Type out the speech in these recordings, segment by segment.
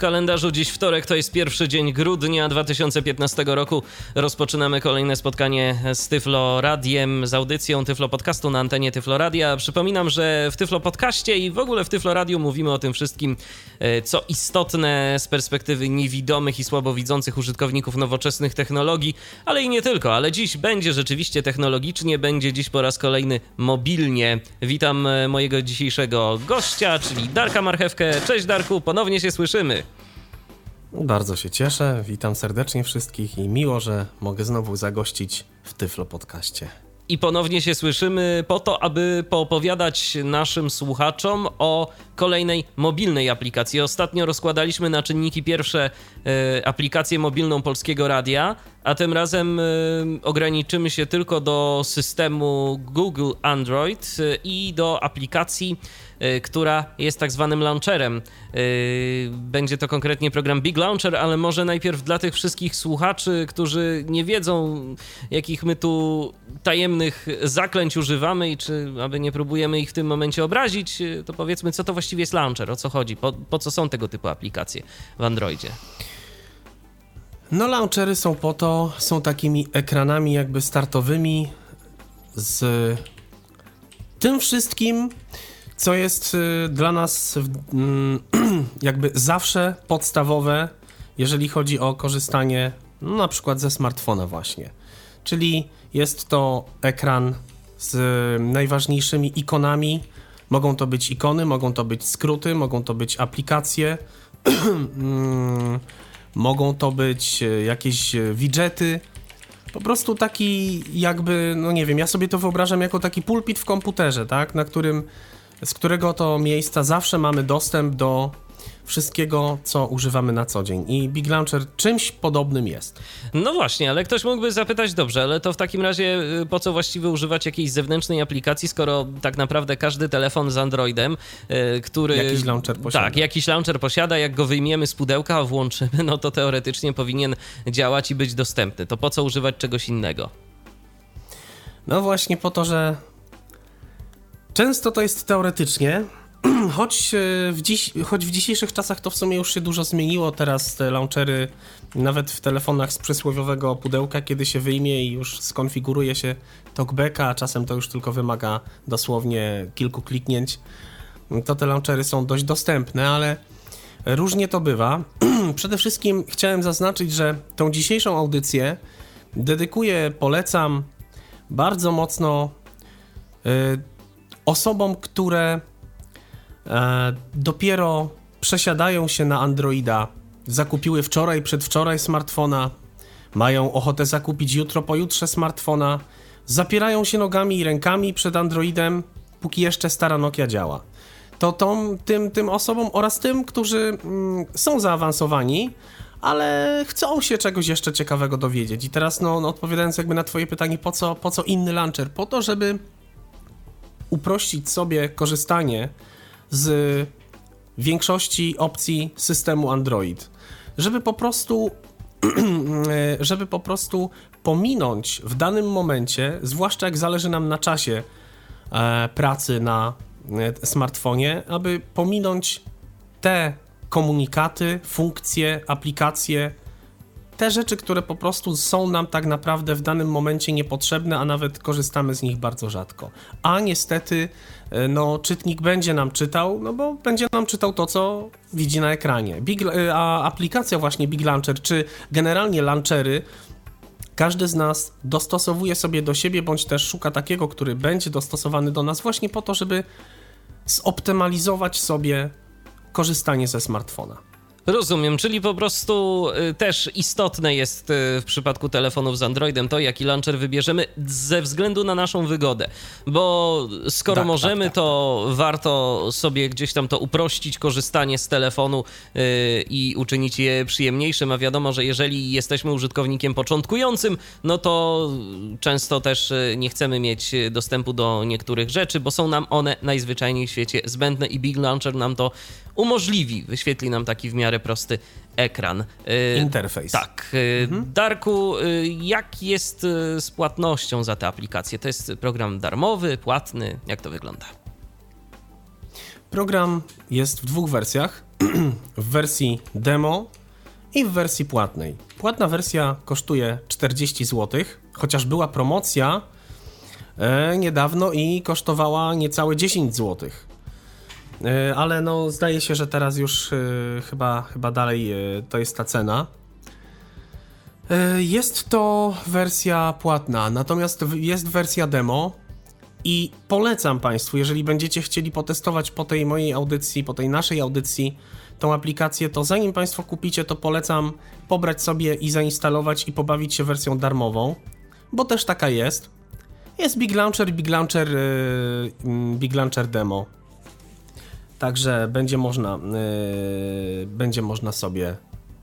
Kalendarzu dziś wtorek, to jest pierwszy dzień grudnia 2015 roku. Rozpoczynamy kolejne spotkanie z Tyflo Radiem, z audycją Tyflo Podcastu na antenie Tyflo Radia. Przypominam, że w Tyflo Podcaście i w ogóle w Tyflo Radiu mówimy o tym wszystkim, e, co istotne z perspektywy niewidomych i słabowidzących użytkowników nowoczesnych technologii, ale i nie tylko. Ale dziś będzie rzeczywiście technologicznie, będzie dziś po raz kolejny mobilnie. Witam e, mojego dzisiejszego gościa, czyli Darka Marchewkę. Cześć Darku, ponownie się słyszymy. Bardzo się cieszę, witam serdecznie wszystkich i miło, że mogę znowu zagościć w Tyflo Podcaście. I ponownie się słyszymy po to, aby poopowiadać naszym słuchaczom o kolejnej mobilnej aplikacji. Ostatnio rozkładaliśmy na czynniki pierwsze e, aplikację mobilną Polskiego Radia, a tym razem e, ograniczymy się tylko do systemu Google Android e, i do aplikacji Y, która jest tak zwanym launcherem. Y, będzie to konkretnie program Big Launcher, ale może najpierw dla tych wszystkich słuchaczy, którzy nie wiedzą, jakich my tu tajemnych zaklęć używamy i czy aby nie próbujemy ich w tym momencie obrazić, y, to powiedzmy, co to właściwie jest launcher, o co chodzi, po, po co są tego typu aplikacje w Androidzie. No, launchery są po to, są takimi ekranami jakby startowymi z tym wszystkim, co jest y, dla nas mm, jakby zawsze podstawowe, jeżeli chodzi o korzystanie no, na przykład ze smartfona właśnie. Czyli jest to ekran z najważniejszymi ikonami. Mogą to być ikony, mogą to być skróty, mogą to być aplikacje, mm, mogą to być y, jakieś widgety. Po prostu taki jakby, no nie wiem, ja sobie to wyobrażam jako taki pulpit w komputerze, tak, na którym z którego to miejsca zawsze mamy dostęp do wszystkiego, co używamy na co dzień. I Big Launcher czymś podobnym jest. No właśnie, ale ktoś mógłby zapytać, dobrze, ale to w takim razie y, po co właściwie używać jakiejś zewnętrznej aplikacji, skoro tak naprawdę każdy telefon z Androidem, y, który... Jakiś launcher posiada. Tak, jakiś launcher posiada, jak go wyjmiemy z pudełka, a włączymy, no to teoretycznie powinien działać i być dostępny. To po co używać czegoś innego? No właśnie po to, że Często to jest teoretycznie, choć e, w, dziś, choć w dzisiejszych czasach to w sumie już się dużo zmieniło. Teraz te launchery, nawet w telefonach z przysłowiowego pudełka, kiedy się wyjmie i już skonfiguruje się talkbacka, a czasem to już tylko wymaga dosłownie kilku kliknięć, to te launchery są dość dostępne, ale różnie to bywa. Przede wszystkim chciałem zaznaczyć, że tą dzisiejszą audycję dedykuję, polecam bardzo mocno e, osobom, które e, dopiero przesiadają się na Androida, zakupiły wczoraj, przedwczoraj smartfona, mają ochotę zakupić jutro, pojutrze smartfona, zapierają się nogami i rękami przed Androidem, póki jeszcze stara Nokia działa. To tą, tym, tym osobom oraz tym, którzy mm, są zaawansowani, ale chcą się czegoś jeszcze ciekawego dowiedzieć. I teraz, no, no, odpowiadając jakby na Twoje pytanie, po co, po co inny launcher? Po to, żeby uprościć sobie korzystanie z większości opcji systemu Android, żeby po prostu żeby po prostu pominąć w danym momencie, zwłaszcza jak zależy nam na czasie e, pracy na e, smartfonie, aby pominąć te komunikaty, funkcje, aplikacje, te rzeczy, które po prostu są nam tak naprawdę w danym momencie niepotrzebne, a nawet korzystamy z nich bardzo rzadko. A niestety, e, no, czytnik będzie nam czytał, no bo będzie nam czytał to, co widzi na ekranie. Big, e, a aplikacja właśnie Big Launcher, czy generalnie launchery, każdy z nas dostosowuje sobie do siebie, bądź też szuka takiego, który będzie dostosowany do nas właśnie po to, żeby zoptymalizować sobie korzystanie ze smartfona. Rozumiem, czyli po prostu y, też istotne jest y, w przypadku telefonów z Androidem to, jaki launcher wybierzemy ze względu na naszą wygodę. Bo skoro tak, tak możemy, tak, tak, to warto sobie gdzieś tam to uprościć, korzystanie z telefonu yy, i uczynić je przyjemniejszym. A wiadomo, że jeżeli jesteśmy użytkownikiem początkującym, no to często też y, nie chcemy mieć dostępu do niektórych rzeczy, bo są nam one najzwyczajniej w świecie zbędne i Big Launcher nam to umożliwi, wyświetli nam taki w miarę prosty ekran. Y, Interfejs. Tak. Y, mhm. Darku, y, jak jest z płatnością za tę aplikację? To jest program darmowy, płatny? Jak to wygląda? Program jest w dwóch wersjach. w wersji demo i w wersji płatnej. Płatna wersja kosztuje 40 zł, chociaż była promocja e, niedawno i kosztowała niecałe 10 zł. E, ale no zdaje się, że teraz już e, chyba, chyba dalej e, to jest ta cena. Jest to wersja płatna, natomiast jest wersja demo i polecam Państwu, jeżeli będziecie chcieli potestować po tej mojej audycji, po tej naszej audycji, tą aplikację, to zanim Państwo kupicie, to polecam pobrać sobie i zainstalować i pobawić się wersją darmową, bo też taka jest. Jest Big Launcher, Big Launcher, yy, Big Launcher Demo. Także będzie można, yy, będzie można sobie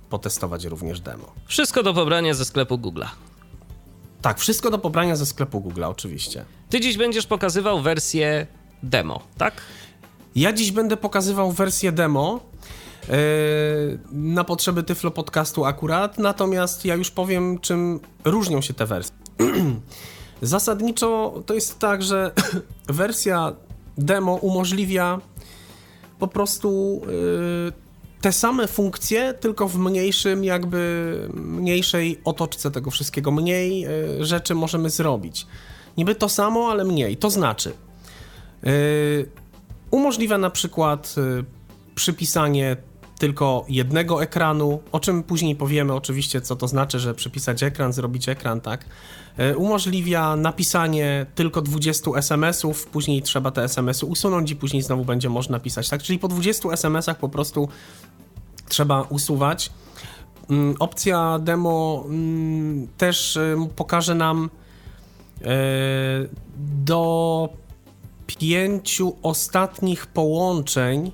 potestować również demo. Wszystko do pobrania ze sklepu Google'a. Tak, wszystko do pobrania ze sklepu Google, oczywiście. Ty dziś będziesz pokazywał wersję demo, tak? Ja dziś będę pokazywał wersję demo yy, na potrzeby Tyflo Podcastu akurat, natomiast ja już powiem, czym różnią się te wersje. Zasadniczo to jest tak, że wersja demo umożliwia po prostu yy, te same funkcje, tylko w mniejszym, jakby mniejszej otoczce tego wszystkiego. Mniej y, rzeczy możemy zrobić. Niby to samo, ale mniej. To znaczy, y, umożliwia na przykład y, przypisanie tylko jednego ekranu, o czym później powiemy oczywiście, co to znaczy, że przypisać ekran, zrobić ekran, tak. Umożliwia napisanie tylko 20 SMS-ów, później trzeba te SMS-y usunąć i później znowu będzie można pisać, tak. Czyli po 20 SMS-ach po prostu trzeba usuwać. Mm, opcja demo mm, też pokaże nam e, do pięciu ostatnich połączeń e,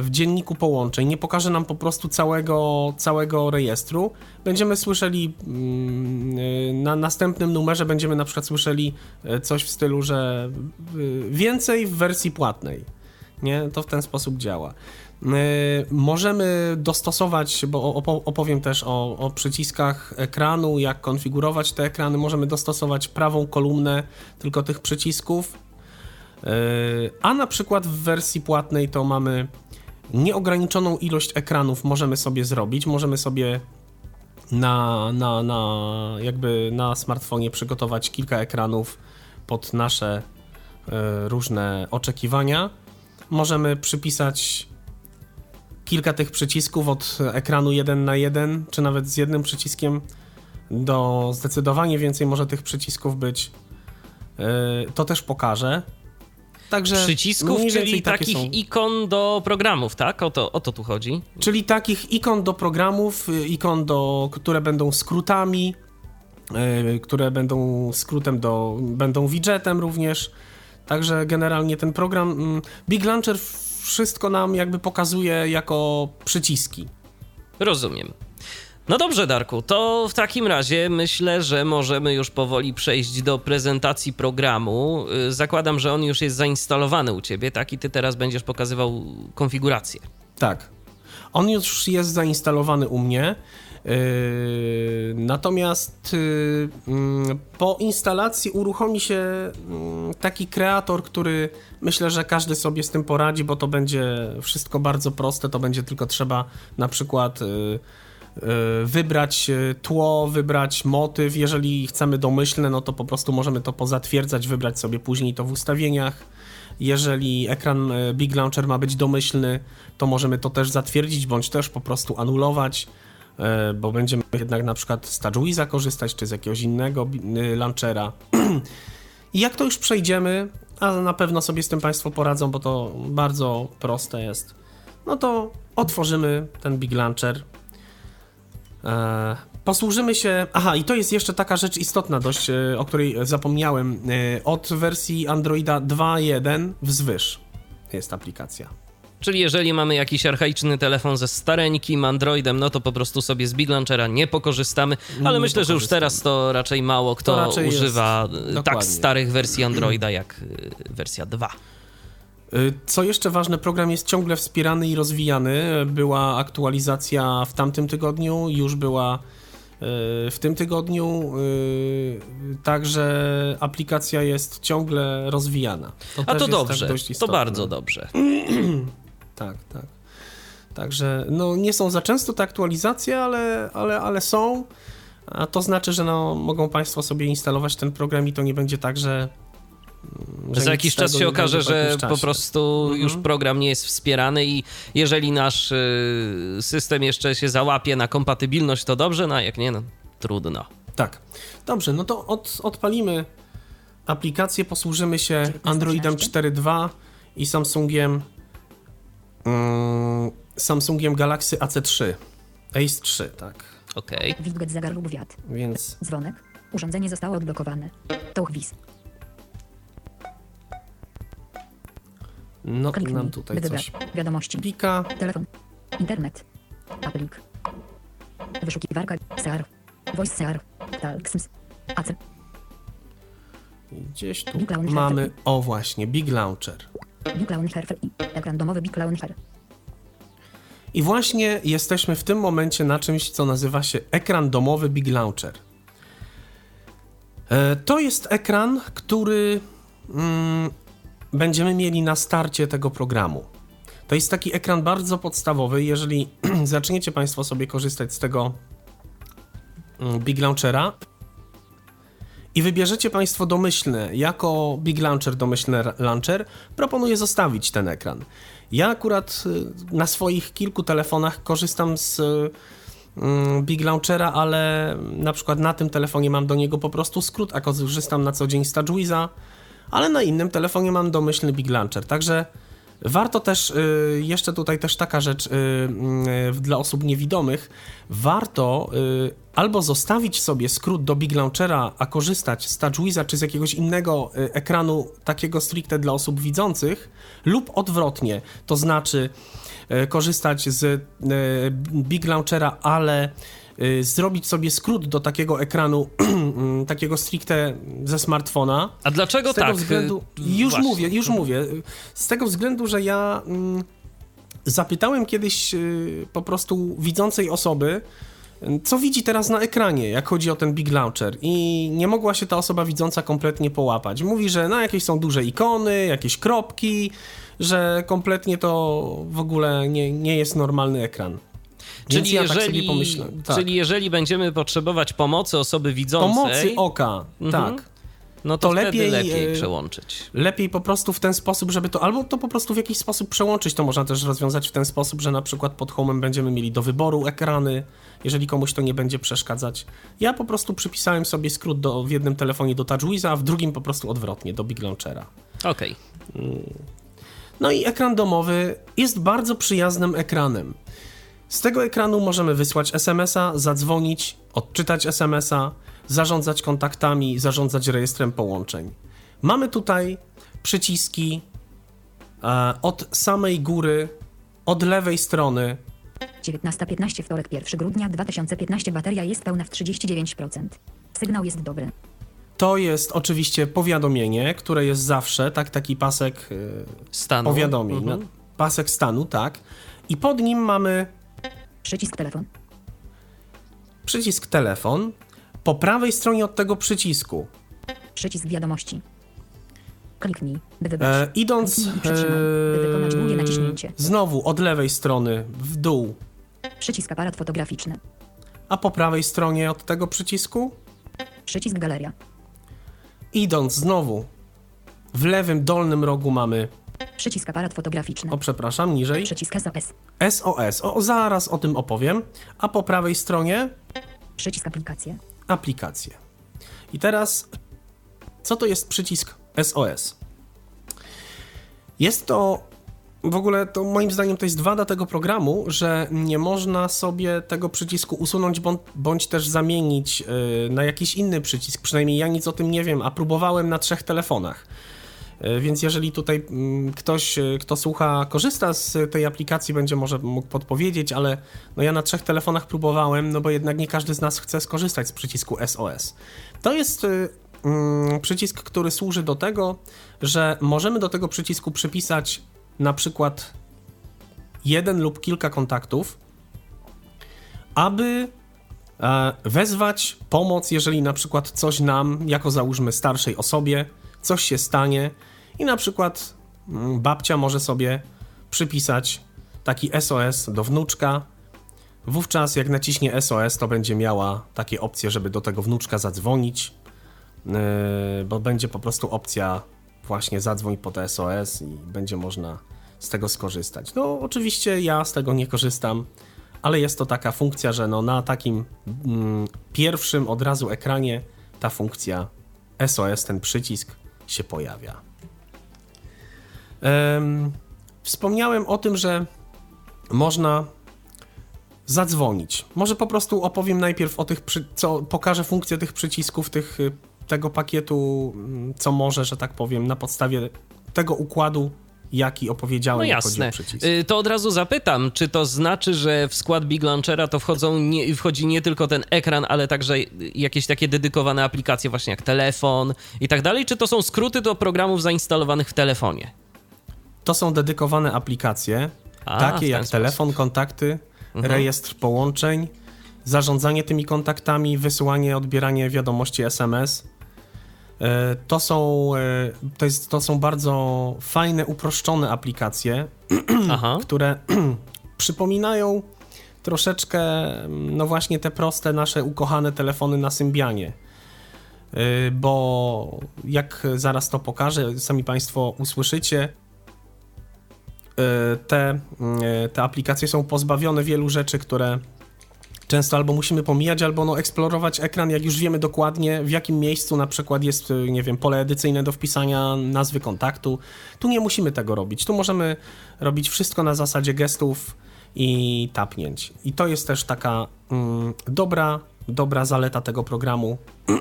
w dzienniku połączeń. Nie pokaże nam po prostu całego, całego rejestru. Będziemy słyszeli mm, e, na następnym numerze, będziemy na przykład słyszeli coś w stylu, że więcej w wersji płatnej. Nie? To w ten sposób działa. Możemy dostosować, bo opowiem też o, o, przyciskach ekranu, jak konfigurować te ekrany. Możemy dostosować prawą kolumnę tylko tych przycisków. E, a na przykład w wersji płatnej to mamy nieograniczoną ilość ekranów możemy sobie zrobić. Możemy sobie na, na, na, jakby na smartfonie przygotować kilka ekranów pod nasze e, różne oczekiwania. Możemy przypisać kilka tych przycisków od ekranu 1 na 1, czy nawet z jednym przyciskiem do zdecydowanie więcej może tych przycisków być. Yy, to też pokażę. Także przycisków, czyli takich są. ikon do programów, tak? O to, o to tu chodzi. Czyli takich ikon do programów, y, ikon, do, które będą skrótami, yy, które będą skrótem do, będą widgetem również. Także generalnie ten program mm, Big Launcher wszystko nam jakby pokazuje jako przyciski. Rozumiem. No dobrze, Darku, to w takim razie myślę, że możemy już powoli przejść do prezentacji programu. Y, zakładam, że on już jest zainstalowany u ciebie, tak? I ty teraz będziesz pokazywał konfigurację. Tak. On już jest zainstalowany u mnie. Yy, natomiast yy, mm, po instalacji uruchomi się mm, taki kreator, który myślę, że każdy sobie z tym poradzi, bo to będzie wszystko bardzo proste. To będzie tylko trzeba na przykład wybrać tło, wybrać motyw. Jeżeli chcemy domyślne, no to po prostu możemy to pozatwierdzać, wybrać sobie później to w ustawieniach. Jeżeli ekran Big Launcher ma być domyślny, to możemy to też zatwierdzić, bądź też po prostu anulować. Bo będziemy jednak na przykład z TouchWiza korzystać, czy z jakiegoś innego y, launchera. I jak to już przejdziemy, a na pewno sobie z tym Państwo poradzą, bo to bardzo proste jest, no to otworzymy ten Big Launcher. E, posłużymy się. Aha, i to jest jeszcze taka rzecz istotna, dość, e, o której zapomniałem. Od wersji Androida 2.1 wzwyż jest aplikacja. Czyli jeżeli mamy jakiś archaiczny telefon ze stareńkim Androidem, no to po prostu sobie z Big Launchera nie pokorzystamy, ale nie myślę, że już teraz to raczej mało kto raczej używa tak starych wersji Androida jak wersja 2. Y, co jeszcze ważne, program jest ciągle wspierany i rozwijany. Była aktualizacja w tamtym tygodniu, już była y, w tym tygodniu, y, także aplikacja jest ciągle rozwijana. To A to tak dobrze, tak to bardzo dobrze. tak, tak. Także no, nie są za często te aktualizacje, ale, ale, ale są. A to znaczy, że no, mogą Państwo sobie instalować ten program i to nie będzie tak, że że Za jakiś czas się okaże, że po prostu mhm. już program nie jest wspierany i jeżeli nasz y, system jeszcze się załapie na kompatybilność, to dobrze, no a jak nie, no trudno. Tak. Dobrze, no to od, odpalimy aplikację, posłużymy się Androidem 4.2 i Samsungiem mm, Samsungiem Galaxy AC3. Ace 3, tak. Okej. Okay. Wilgotz zegar wiatr. Więc... Dzwonek. Urządzenie zostało odblokowane. To chwis. No, Kliknij, nam tutaj coś Wiadomości. pika. Telefon. Internet. Aplik. Wyszukiwarka. SEAR. Voice SEAR. Talksms. AC. Gdzieś tu mamy, o właśnie, Big Launcher. Big Launcher. Ekran domowy Big Launcher. I właśnie jesteśmy w tym momencie na czymś, co nazywa się ekran domowy Big Launcher. E, to jest ekran, który mm, będziemy mieli na starcie tego programu. To jest taki ekran bardzo podstawowy. Jeżeli zaczniecie Państwo sobie korzystać z tego mm, Big Launchera i wybierzecie Państwo domyślne jako Big Launcher, domyślny launcher, proponuję zostawić ten ekran. Ja akurat y, na swoich kilku telefonach korzystam z mm, Big Launchera, ale na przykład na tym telefonie mam do niego po prostu skrót, a korzystam na co dzień z TouchWiza ale na innym telefonie mam domyślny Big Launcher, także warto też, y, jeszcze tutaj też taka rzecz y, y, dla osób niewidomych, warto albo zostawić sobie skrót do Big Launchera, a korzystać z TouchWiza czy z jakiegoś innego ekranu takiego stricte dla osób widzących, lub odwrotnie, to znaczy korzystać z Big Launchera, ale zrobić sobie skrót do takiego ekranu, takiego stricte ze smartfona. A dlaczego z tego tak? Względu, już Właśnie. mówię, już mówię. Z tego względu, że ja mm, zapytałem kiedyś y, po prostu widzącej osoby, co widzi teraz na ekranie, jak chodzi o ten Big Launcher i nie mogła się ta osoba widząca kompletnie połapać. Mówi, że no jakieś są duże ikony, jakieś kropki, że kompletnie to w ogóle nie, nie jest normalny ekran. Czyli, ja tak jeżeli, tak czyli jeżeli będziemy potrzebować pomocy osoby widzącej... Pomocy oka, mhm. tak. No to, to lepiej, lepiej e, przełączyć. Lepiej po prostu w ten sposób, żeby to, albo to po prostu w jakiś sposób przełączyć, to można też rozwiązać w ten sposób, że na przykład pod homem będziemy mieli do wyboru ekrany, jeżeli komuś to nie będzie przeszkadzać. Ja po prostu przypisałem sobie skrót do, w jednym telefonie do TouchWiza, a w drugim po prostu odwrotnie, do Big Launchera. Okej. Okay. Mm. No i ekran domowy jest bardzo przyjaznym ekranem. Z tego ekranu możemy wysłać SMS-a, zadzwonić, odczytać SMS-a, zarządzać kontaktami, zarządzać rejestrem połączeń. Mamy tutaj przyciski e, od samej góry, od lewej strony. 19.15 wtorek 1 grudnia 2015 bateria jest pełna w 39%. Sygnał jest dobry. To jest oczywiście powiadomienie, które jest zawsze, tak, taki pasek e, stanu. powiadomień. Mhm. Pasek stanu, tak. I pod nim mamy Przycisk telefon. Przycisk telefon. Po prawej stronie od tego przycisku. Przycisk wiadomości. Kliknij, by wybrać. E, idąc e, by wykonać długie naciśnięcie. Znowu od lewej strony w dół. Przycisk aparat fotograficzny. A po prawej stronie od tego przycisku? Przycisk galeria. Idąc znowu w lewym dolnym rogu mamy Przycisk aparat fotograficzny. O, przepraszam, niżej. Przycisk SOS. SOS. O, zaraz o tym opowiem. A po prawej stronie? Przycisk aplikacje. Aplikacje. I teraz, co to jest przycisk SOS? Jest to w ogóle to moim zdaniem to jest wada tego programu, że nie można sobie tego przycisku usunąć bądź, bądź też zamienić yy, na jakiś inny przycisk. Przynajmniej ja nic o tym nie wiem, a próbowałem na trzech telefonach. E, więc jeżeli tutaj mm, ktoś, e, kto słucha, korzysta z tej aplikacji, będzie może mógł podpowiedzieć, ale no ja na trzech telefonach próbowałem, no bo jednak nie każdy z nas chce skorzystać z przycisku SOS. To jest e, mm, przycisk, który służy do tego, że możemy do tego przycisku przypisać na przykład jeden lub kilka kontaktów, aby wezwać pomoc, jeżeli na przykład coś nam, jako załóżmy starszej osobie, coś się stanie i na przykład mm, babcia może sobie przypisać taki SOS do wnuczka. Wówczas jak naciśnie SOS, to będzie miała takie opcje, żeby do tego wnuczka zadzwonić, yy, bo będzie po prostu opcja właśnie zadzwoń po SOS i będzie można z tego skorzystać. No oczywiście ja z tego nie korzystam, ale jest to taka funkcja, że no na takim mm, pierwszym od razu ekranie ta funkcja SOS, ten przycisk się pojawia. Em, wspomniałem o tym, że można zadzwonić. Może po prostu opowiem najpierw o tych, co pokażę funkcję tych przycisków, tych, y, tego pakietu, mm, co może, że tak powiem, na podstawie tego układu, jaki opowiedziałem, No jasne. Y, To od razu zapytam, czy to znaczy, że w skład Big Launchera to wchodzą nie, wchodzi nie tylko ten ekran, ale także jakieś takie dedykowane aplikacje, właśnie jak telefon i tak dalej? Czy to są skróty do programów zainstalowanych w telefonie? To są dedykowane aplikacje, A, takie jak sposób. telefon, kontakty, Mhm. rejestr połączeń, zarządzanie tymi kontaktami, wysyłanie, odbieranie wiadomości SMS. E, To są, e, to, jest, to są bardzo fajne, uproszczone aplikacje, które przypominają troszeczkę, no właśnie te proste nasze ukochane telefony na Symbianie. Y, Bo jak zaraz to pokażę, sami Państwo usłyszycie, te, y, te aplikacje są pozbawione wielu rzeczy, które często albo musimy pomijać, albo no eksplorować ekran, jak już wiemy dokładnie w jakim miejscu na przykład jest, y, nie wiem, pole edycyjne do wpisania nazwy kontaktu. Tu nie musimy tego robić. Tu możemy robić wszystko na zasadzie gestów i tapnięć. I to jest też taka mm, dobra, dobra zaleta tego programu.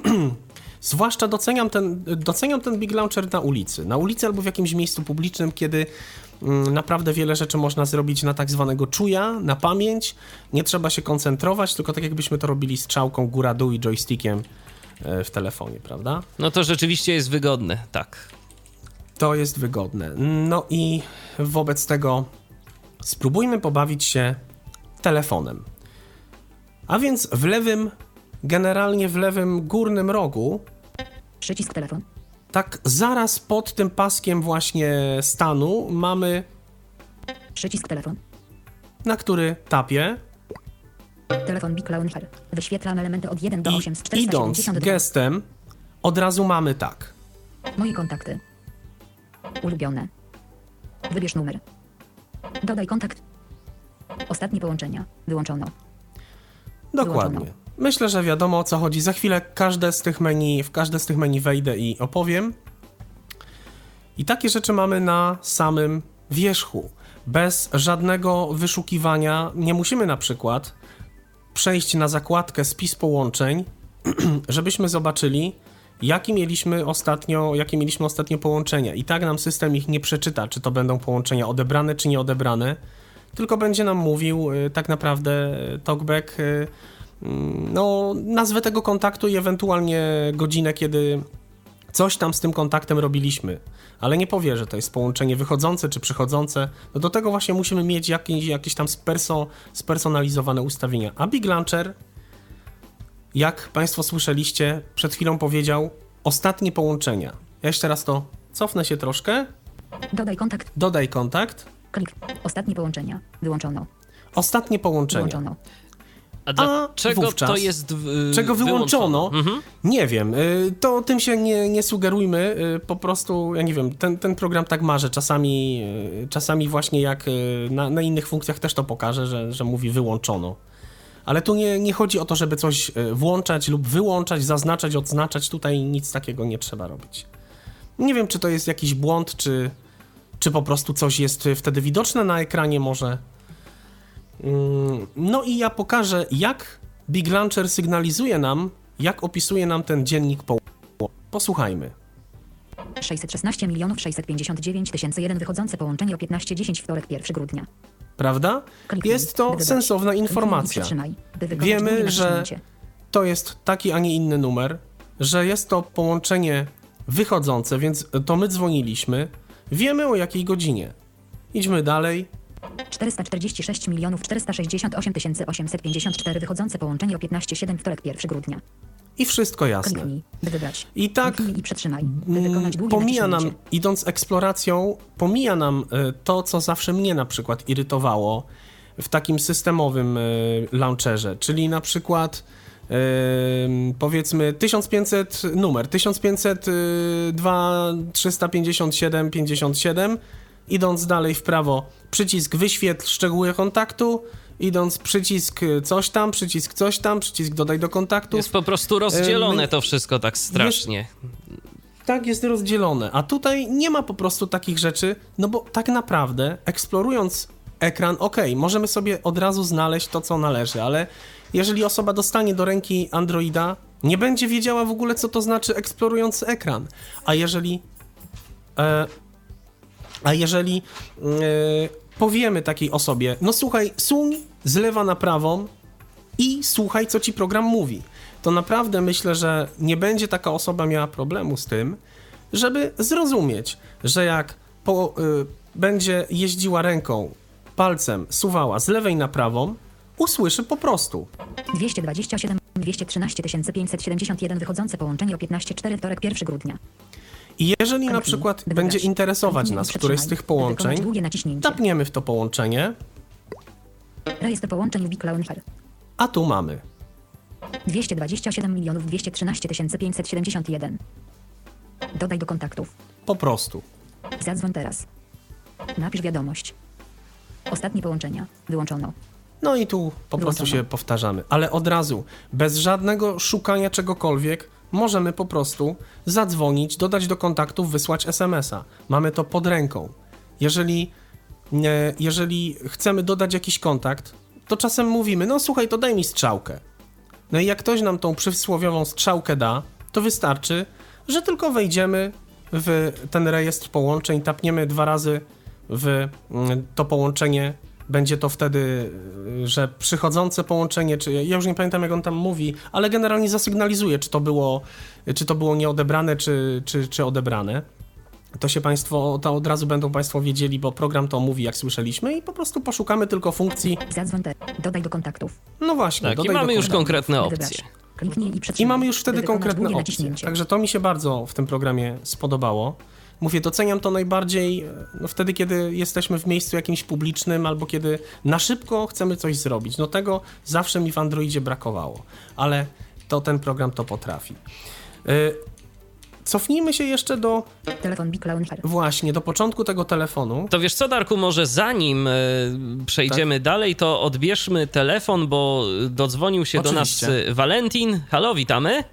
Zwłaszcza doceniam ten, doceniam ten Big Launcher na ulicy. Na ulicy albo w jakimś miejscu publicznym, kiedy mm, naprawdę wiele rzeczy można zrobić na tak zwanego czuja, na pamięć. Nie trzeba się koncentrować, tylko tak jakbyśmy to robili strzałką góra-dół i joystickiem e, w telefonie, prawda? No to rzeczywiście jest wygodne, tak. To jest wygodne. No i wobec tego spróbujmy pobawić się telefonem. A więc w lewym, generalnie w lewym górnym rogu, Przycisk telefon. tak zaraz pod tym paskiem właśnie stanu mamy, Przycisk telefon. na który tapię Telefon Big Launcher. Wyświetlam elementy od 1 do i 8 z idąc 472. gestem od razu mamy tak. Moi kontakty. Ulubione. Wybierz numer. Dodaj kontakt. Ostatnie połączenia. Wyłączono. Dokładnie. Wyłączono. Myślę, że wiadomo o co chodzi. Za chwilę każde z tych menu, w każde z tych menu wejdę i opowiem. I takie rzeczy mamy na samym wierzchu. Bez żadnego wyszukiwania nie musimy na przykład przejść na zakładkę spis połączeń, żebyśmy zobaczyli, jaki mieliśmy ostatnio, jakie mieliśmy ostatnio połączenia. I tak nam system ich nie przeczyta, czy to będą połączenia odebrane, czy nieodebrane, tylko będzie nam mówił y, tak naprawdę y, talkback y, no, nazwę tego kontaktu i ewentualnie godzinę, kiedy coś tam z tym kontaktem robiliśmy, ale nie powie, że to jest połączenie wychodzące czy przychodzące. No do tego właśnie musimy mieć jakieś, jakieś tam sperso, spersonalizowane ustawienia. A Big Launcher, jak Państwo słyszeliście, przed chwilą powiedział ostatnie połączenia. Ja jeszcze raz to cofnę się troszkę, Dodaj kontakt. dodaj kontakt, Klik. Ostatnie połączenia. Wyłączono. ostatnie połączenia. Wyłączono. A dlaczego wówczas, to jest w, Czego wyłączono? Mhm. Nie wiem, y, to tym się nie, nie sugerujmy, y, po prostu, ja nie wiem, ten, ten program tak ma, że czasami, y, czasami właśnie jak na, na innych funkcjach też to pokaże, że, że mówi wyłączono. Ale tu nie, nie chodzi o to, żeby coś włączać lub wyłączać, zaznaczać, odznaczać, tutaj nic takiego nie trzeba robić. Nie wiem, czy to jest jakiś błąd, czy, czy po prostu coś jest wtedy widoczne na ekranie może. Mm, No i ja pokażę, jak Big Launcher sygnalizuje nam, jak opisuje nam ten dziennik po. Posłuchajmy. 616 milionów 659 tysięcy 1 wychodzące połączenie o 15.10 wtorek 1 grudnia. Prawda? Jest to sensowna informacja. Wiemy, że. To jest taki, a nie inny numer. że jest to połączenie wychodzące, więc to my dzwoniliśmy. Wiemy o jakiej godzinie. Idźmy dalej. 446 milionów 468 854 wychodzące połączenie o 15.07 wtorek 1 grudnia. I wszystko jasne. Kliknij, by wybrać. I tak i pomija nam, idąc eksploracją, pomija nam e, to, co zawsze mnie na przykład irytowało w takim systemowym e, launcherze, czyli na przykład e, powiedzmy 1500 numer 1500 y, 2 357 57 idąc dalej w prawo przycisk wyświetl szczegóły kontaktu idąc przycisk y, coś tam przycisk coś tam przycisk dodaj do kontaktów Jest po prostu rozdzielone my- to wszystko tak strasznie. tak jest rozdzielone. A tutaj nie ma po prostu takich rzeczy, no bo tak naprawdę eksplorując ekran, okej, możemy sobie od razu znaleźć to, co należy, ale jeżeli osoba dostanie do ręki Androida, nie będzie wiedziała w ogóle, co to znaczy eksplorujący ekran. A jeżeli. E, a jeżeli e, powiemy takiej osobie, no słuchaj, suń z lewa na prawą i słuchaj, co ci program mówi. To naprawdę myślę, że nie będzie taka osoba miała problemu z tym, żeby zrozumieć, że jak po, y, będzie jeździła ręką, palcem, suwała z lewej na prawą, usłyszy po prostu. 227 213 571 wychodzące połączenie o 15.04 wtorek 1 grudnia. I jeżeli na przykład będzie interesować nas któreś z tych połączeń, tapniemy w to połączenie, Rejestr połączeń Launcher. a tu mamy 227 milionów 213 571. Dodaj do kontaktów. po prostu. Zadzwoń teraz. Napisz wiadomość. Ostatnie połączenia. Wyłączono. No i tu po prostu Wyłączono. się powtarzamy. Ale od razu, bez żadnego szukania czegokolwiek, możemy po prostu zadzwonić, dodać do kontaktów, wysłać SMS-a. Mamy to pod ręką. Jeżeli, jeżeli chcemy dodać jakiś kontakt, to czasem mówimy, no słuchaj, to daj mi strzałkę. No i jak ktoś nam tą przysłowiową strzałkę da, to wystarczy, że tylko wejdziemy w ten rejestr połączeń, tapniemy dwa razy w mm, to połączenie. Będzie to wtedy, y, że przychodzące połączenie, czy ja już nie pamiętam jak on tam mówi, ale generalnie zasygnalizuje, czy to było, czy to było nieodebrane, czy, czy, czy odebrane. To się Państwo, to od razu będą Państwo wiedzieli, bo program to mówi, jak słyszeliśmy, i po prostu poszukamy tylko funkcji. Zadzwoń teraz. Dodaj do kontaktów. No właśnie, Tak, i mamy już konkretne opcje. i I mamy już wtedy konkretne opcje. Także to mi się bardzo w tym programie spodobało. Mówię, doceniam to najbardziej e, no, wtedy, kiedy jesteśmy w miejscu jakimś publicznym albo kiedy na szybko chcemy coś zrobić. No tego zawsze mi w Androidzie brakowało, ale to ten program to potrafi. E, Cofnijmy się jeszcze do Telefon Big Launcher. właśnie do początku tego telefonu. To wiesz co, Darku, może zanim e, przejdziemy Tak. dalej, to odbierzmy telefon, bo dodzwonił się do nas Oczywiście. Valentin. Halo, witamy.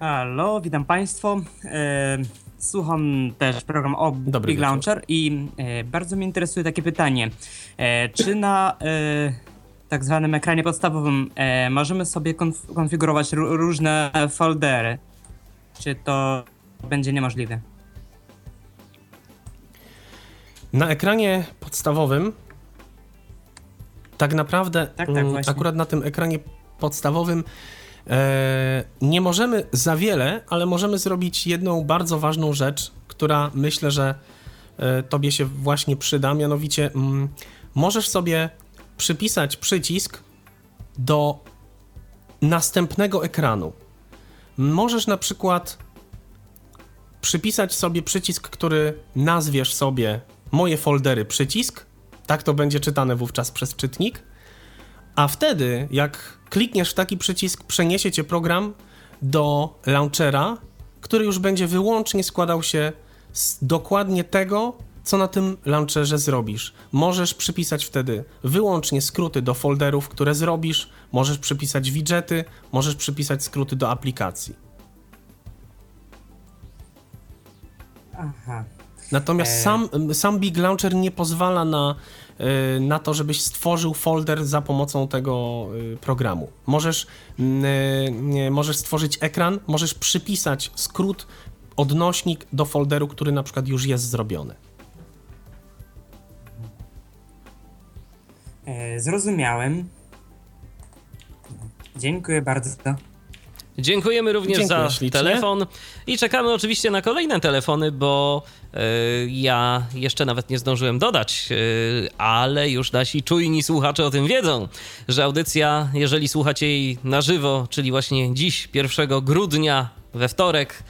Halo, witam Państwa. E, słucham też program o Dobry Big wieczór. Launcher i e, bardzo mnie interesuje takie pytanie. E, czy na tak zwanym ekranie podstawowym możemy sobie konf- konfigurować ró- różne foldery? Czy to będzie niemożliwe? Na ekranie podstawowym tak naprawdę tak, mm, właśnie. akurat na tym ekranie podstawowym nie możemy za wiele, ale możemy zrobić jedną bardzo ważną rzecz, która myślę, że e, tobie się właśnie przyda, mianowicie mm, możesz sobie przypisać przycisk do następnego ekranu. Możesz na przykład przypisać sobie przycisk, który nazwiesz sobie moje foldery przycisk. Tak to będzie czytane wówczas przez czytnik. A wtedy, jak klikniesz w taki przycisk, przeniesie cię program do launchera, który już będzie wyłącznie składał się z dokładnie tego, co na tym launcherze zrobisz. Możesz przypisać wtedy wyłącznie skróty do folderów, które zrobisz, możesz przypisać widgety, możesz przypisać skróty do aplikacji. Aha. Natomiast E. sam, sam Big Launcher nie pozwala na, na to, żebyś stworzył folder za pomocą tego y, programu. Możesz, y, możesz stworzyć ekran, możesz przypisać skrót, odnośnik do folderu, który na przykład już jest zrobiony. E, zrozumiałem. Dziękuję bardzo. Dziękujemy również Dziękuję za ślicznie. telefon i czekamy oczywiście na kolejne telefony, bo e, ja jeszcze nawet nie zdążyłem dodać, e, ale już nasi czujni słuchacze o tym wiedzą, że audycja, jeżeli słuchacie jej na żywo, czyli właśnie dziś, 1 grudnia, we wtorek,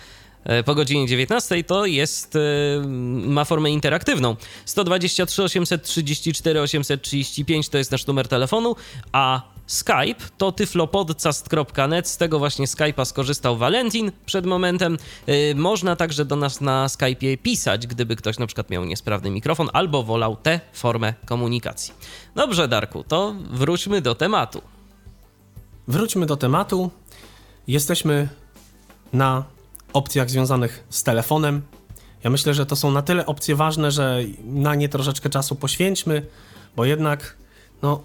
e, po godzinie 19 to jest, ma formę interaktywną. 123 834 835 to jest nasz numer telefonu, a Skype to tyflopodcast.net. Z tego właśnie Skype'a skorzystał Valentin przed momentem. E, Można także do nas na Skype'ie pisać, gdyby ktoś na przykład miał niesprawny mikrofon albo wolał tę formę komunikacji. Dobrze, Darku, to wróćmy do tematu. Wróćmy do tematu. Jesteśmy na opcjach związanych z telefonem. Ja myślę, że to są na tyle opcje ważne, że na nie troszeczkę czasu poświęćmy, bo jednak, no,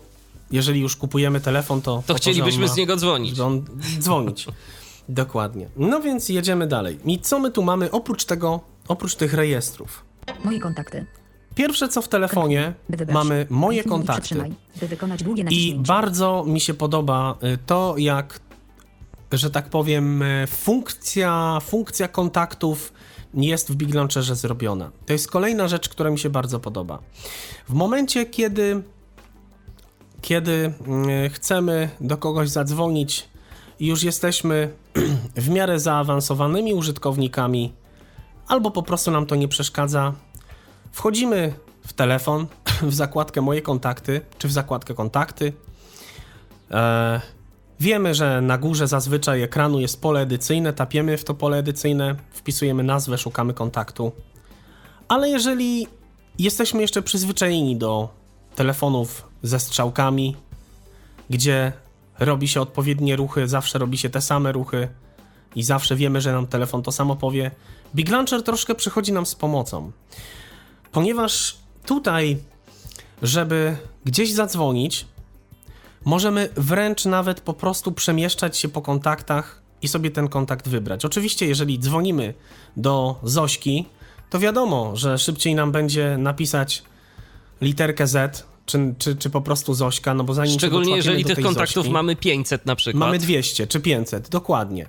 jeżeli już kupujemy telefon, to. To chcielibyśmy ma- z niego dzwonić. żeby on dzwonić. Dokładnie. No więc jedziemy dalej. I co my tu mamy oprócz tego, oprócz tych rejestrów? Moje kontakty. Pierwsze co w telefonie mamy moje i kontakty. przytrzymaj, By wykonać długie I naciśnięcie. bardzo mi się podoba y, to, jak, że tak powiem, y, funkcja, funkcja kontaktów jest w Big Launcherze zrobiona. To jest kolejna rzecz, która mi się bardzo podoba. W momencie, kiedy, kiedy y, chcemy do kogoś zadzwonić i już jesteśmy w miarę zaawansowanymi użytkownikami, albo po prostu nam to nie przeszkadza, Wchodzimy w telefon, w zakładkę Moje kontakty, czy w zakładkę Kontakty. E, wiemy, że na górze zazwyczaj ekranu jest pole edycyjne, tapiemy w to pole edycyjne, wpisujemy nazwę, szukamy kontaktu. Ale jeżeli jesteśmy jeszcze przyzwyczajeni do telefonów ze strzałkami, gdzie robi się odpowiednie ruchy, zawsze robi się te same ruchy i zawsze wiemy, że nam telefon to samo powie, Big Launcher troszkę przychodzi nam z pomocą ponieważ tutaj, żeby gdzieś zadzwonić, możemy wręcz nawet po prostu przemieszczać się po kontaktach i sobie ten kontakt wybrać. Oczywiście, jeżeli dzwonimy do Zośki, to wiadomo, że szybciej nam będzie napisać literkę Z, czy, czy, czy po prostu Zośka, no bo zanim Szczególnie jeżeli tych kontaktów Zośki, mamy 500 na przykład. Mamy 200 czy 500, dokładnie.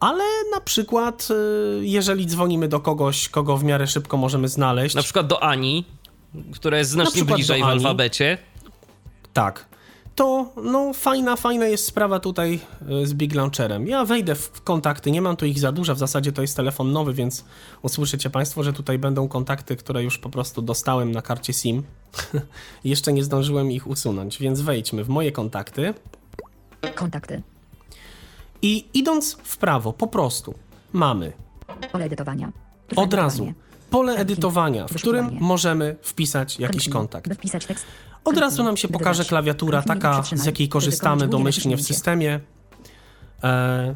Ale na przykład, y, jeżeli dzwonimy do kogoś, kogo w miarę szybko możemy znaleźć, Na przykład do Ani, która jest znacznie bliżej w alfabecie. tak, to no fajna, fajna jest sprawa tutaj y, z Big Launcherem. Ja wejdę w kontakty, nie mam tu ich za dużo, w zasadzie to jest telefon nowy, więc usłyszycie Państwo, że tutaj będą kontakty, które już po prostu dostałem na karcie SIM. Jeszcze nie zdążyłem ich usunąć, więc wejdźmy w moje kontakty. Kontakty. I idąc w prawo, po prostu mamy Pole edytowania. od razu pole edytowania, w którym możemy wpisać jakiś kontakt. Wpisać tekst. Od razu nam się pokaże klawiatura taka, z jakiej korzystamy domyślnie w systemie. E,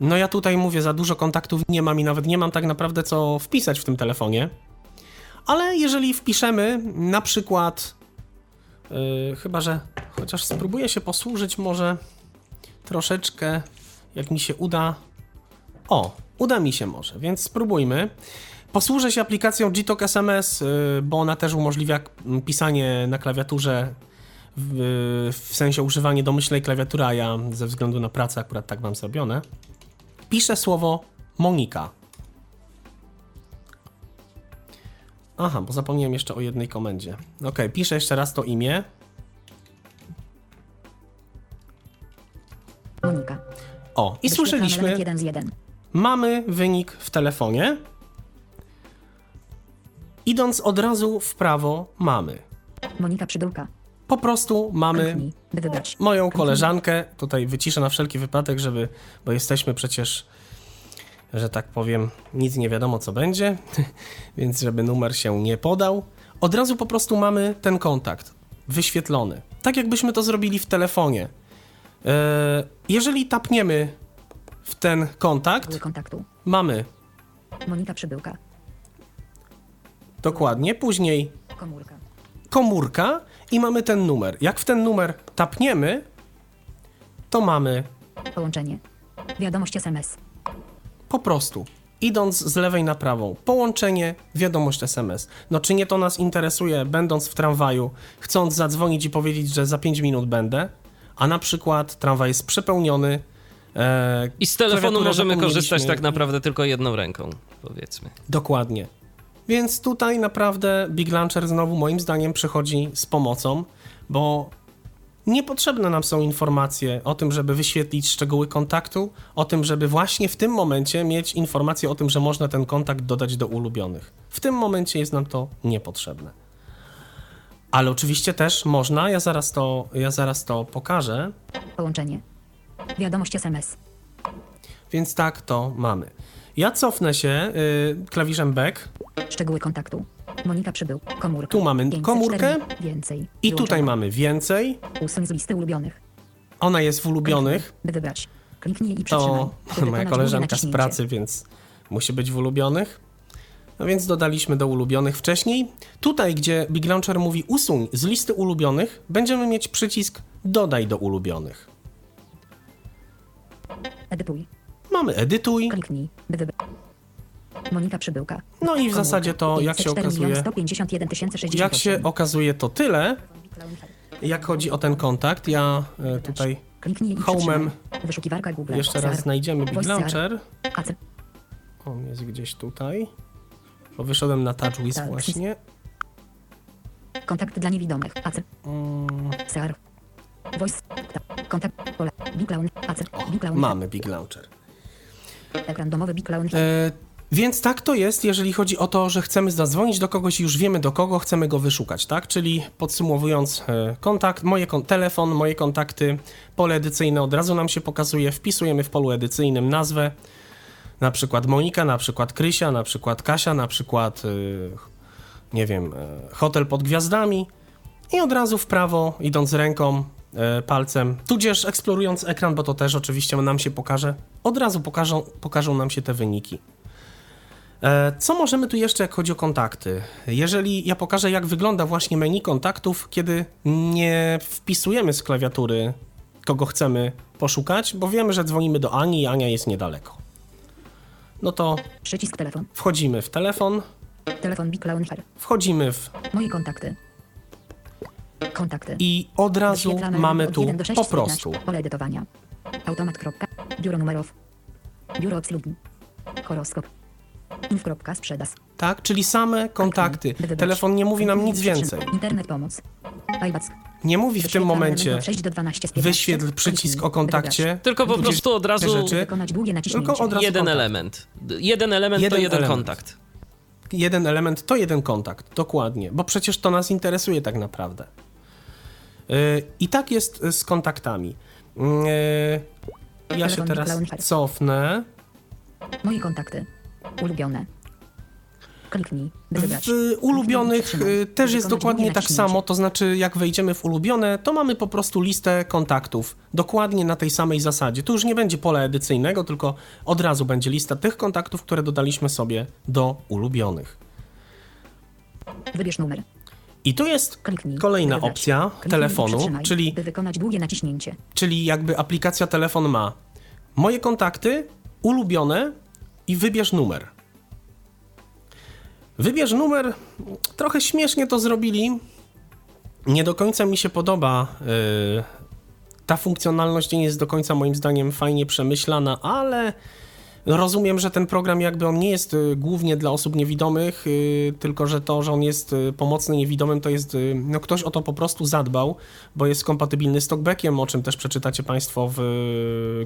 no ja tutaj mówię, za dużo kontaktów nie mam i nawet nie mam tak naprawdę co wpisać w tym telefonie. Ale jeżeli wpiszemy na przykład, e, chyba że chociaż spróbuję się posłużyć może troszeczkę, jak mi się uda. O, uda mi się może, więc spróbujmy. Posłużę się aplikacją Gtalk SMS, y, bo ona też umożliwia pisanie na klawiaturze, w, w sensie używanie domyślnej klawiatury, a ja ze względu na pracę akurat tak mam zrobione. Piszę słowo Monika. Aha, bo zapomniałem jeszcze o jednej komendzie. Ok, piszę jeszcze raz to imię. Monika. O, i Wyświetlamy słyszeliśmy, mamy wynik w telefonie. Idąc od razu w prawo, mamy. Monika Przydółka. Po prostu mamy moją koleżankę. Tutaj wyciszę na wszelki wypadek, żeby, bo jesteśmy przecież, że tak powiem, nic nie wiadomo co będzie, więc żeby numer się nie podał. Od razu po prostu mamy ten kontakt wyświetlony. Tak jakbyśmy to zrobili w telefonie. E, Jeżeli tapniemy w ten kontakt, mamy Monika Przybyłka. Dokładnie, później Komórka. komórka i mamy ten numer. Jak w ten numer tapniemy, to mamy Połączenie. Wiadomość SMS. po prostu, idąc z lewej na prawą, połączenie, wiadomość SMS. No czy nie to nas interesuje, będąc w tramwaju, chcąc zadzwonić i powiedzieć, że za 5 minut będę, a na przykład tramwaj jest przepełniony, E, I z telefonu możemy korzystać tak naprawdę tylko jedną ręką, powiedzmy. Dokładnie. Więc tutaj naprawdę Big Launcher znowu moim zdaniem przychodzi z pomocą, bo niepotrzebne nam są informacje o tym, żeby wyświetlić szczegóły kontaktu, o tym, żeby właśnie w tym momencie mieć informację o tym, że można ten kontakt dodać do ulubionych. W tym momencie jest nam to niepotrzebne. Ale oczywiście też można, ja zaraz to, ja zaraz to pokażę, Połączenie. Wiadomość SMS. więc tak to mamy. Ja cofnę się y, klawiszem back Szczegóły kontaktu. Monika przybył. Komórka. Tu mamy 504 komórkę. Więcej. i Wyłączona. tutaj mamy więcej, Usuń z listy ulubionych. ona jest w ulubionych, By wybrać. Kliknij i przytrzymaj. to moja koleżanka z pracy, więc musi być w ulubionych. No więc dodaliśmy do ulubionych wcześniej. Tutaj, gdzie Big Launcher mówi usuń z listy ulubionych, będziemy mieć przycisk dodaj do ulubionych. Edytuj. Mamy edytuj, Kliknij. Monika Przybyłka. no i w zasadzie to, jak się 504 okazuje, 151 068. jak się okazuje to tyle, jak chodzi o ten kontakt. Ja e, tutaj Home'em. jeszcze raz znajdziemy Big Launcher. On jest gdzieś tutaj. Bo wyszedłem na TouchWiz Tak. właśnie. Kontakt dla niewidomych. AC. Mm, SAR. Voice. Kontakt. Pole. Big Laun. AC. Big Laun. mamy Big Launcher. Ekran domowy Big Laun. E, więc tak to jest, jeżeli chodzi o to, że chcemy zadzwonić do kogoś i już wiemy do kogo, chcemy go wyszukać, tak? Czyli podsumowując, e, kontakt, moje kon- telefon, moje kontakty, pole edycyjne od razu nam się pokazuje, wpisujemy w polu edycyjnym nazwę, na przykład Monika, na przykład Krysia, na przykład Kasia, na przykład, e, nie wiem, e, hotel pod gwiazdami i od razu w prawo, idąc ręką, palcem, tudzież eksplorując ekran, bo to też oczywiście nam się pokaże, od razu pokażą, pokażą nam się te wyniki. E, Co możemy tu jeszcze, jak chodzi o kontakty? Jeżeli ja pokażę, jak wygląda właśnie menu kontaktów, kiedy nie wpisujemy z klawiatury, kogo chcemy poszukać, bo wiemy, że dzwonimy do Ani i Ania jest niedaleko. No to Przycisk telefon. wchodzimy w telefon, Telefon Big wchodzimy w Moje kontakty. Kontakty. i od razu mamy od tu 1 do 6 po prostu Pole edytowania. Automat. Biuro numerów. Biuro obsługi. Horoskop. Inf. Sprzedaż. tak, czyli same kontakty. Telefon nie mówi nam nic więcej. Internet pomoc. Nie mówi w tym momencie element od 6 do 12 z 15. wyświetl przycisk o kontakcie. Tylko po prostu od razu rzeczy. Wykonać długie naciśnięcie. Tylko od razu jeden kontakt. element. Jeden element Jeden to jeden element. kontakt. jeden element to jeden kontakt, dokładnie, bo przecież to nas interesuje tak naprawdę. I tak jest z kontaktami. Yy, ja się teraz cofnę. Moje kontakty. Ulubione. Kliknij. W ulubionych yy, też jest dokładnie tak samo, to znaczy jak wejdziemy w ulubione, to mamy po prostu listę kontaktów, dokładnie na tej samej zasadzie. Tu już nie będzie pola edycyjnego, tylko od razu będzie lista tych kontaktów, które dodaliśmy sobie do ulubionych. Wybierz numer. I tu jest Kliknij. kolejna wybrać. opcja Kliknij telefonu, czyli By wykonać długie naciśnięcie. Czyli jakby aplikacja telefon ma moje kontakty, ulubione i wybierz numer. Wybierz numer, trochę śmiesznie to zrobili. Nie do końca mi się podoba. yy, ta funkcjonalność nie jest do końca moim zdaniem fajnie przemyślana, ale rozumiem, że ten program jakby on nie jest y, głównie dla osób niewidomych, y, tylko że to, że on jest y, pomocny niewidomym, to jest, no ktoś o to po prostu zadbał, bo jest kompatybilny z TalkBackiem, o czym też przeczytacie Państwo w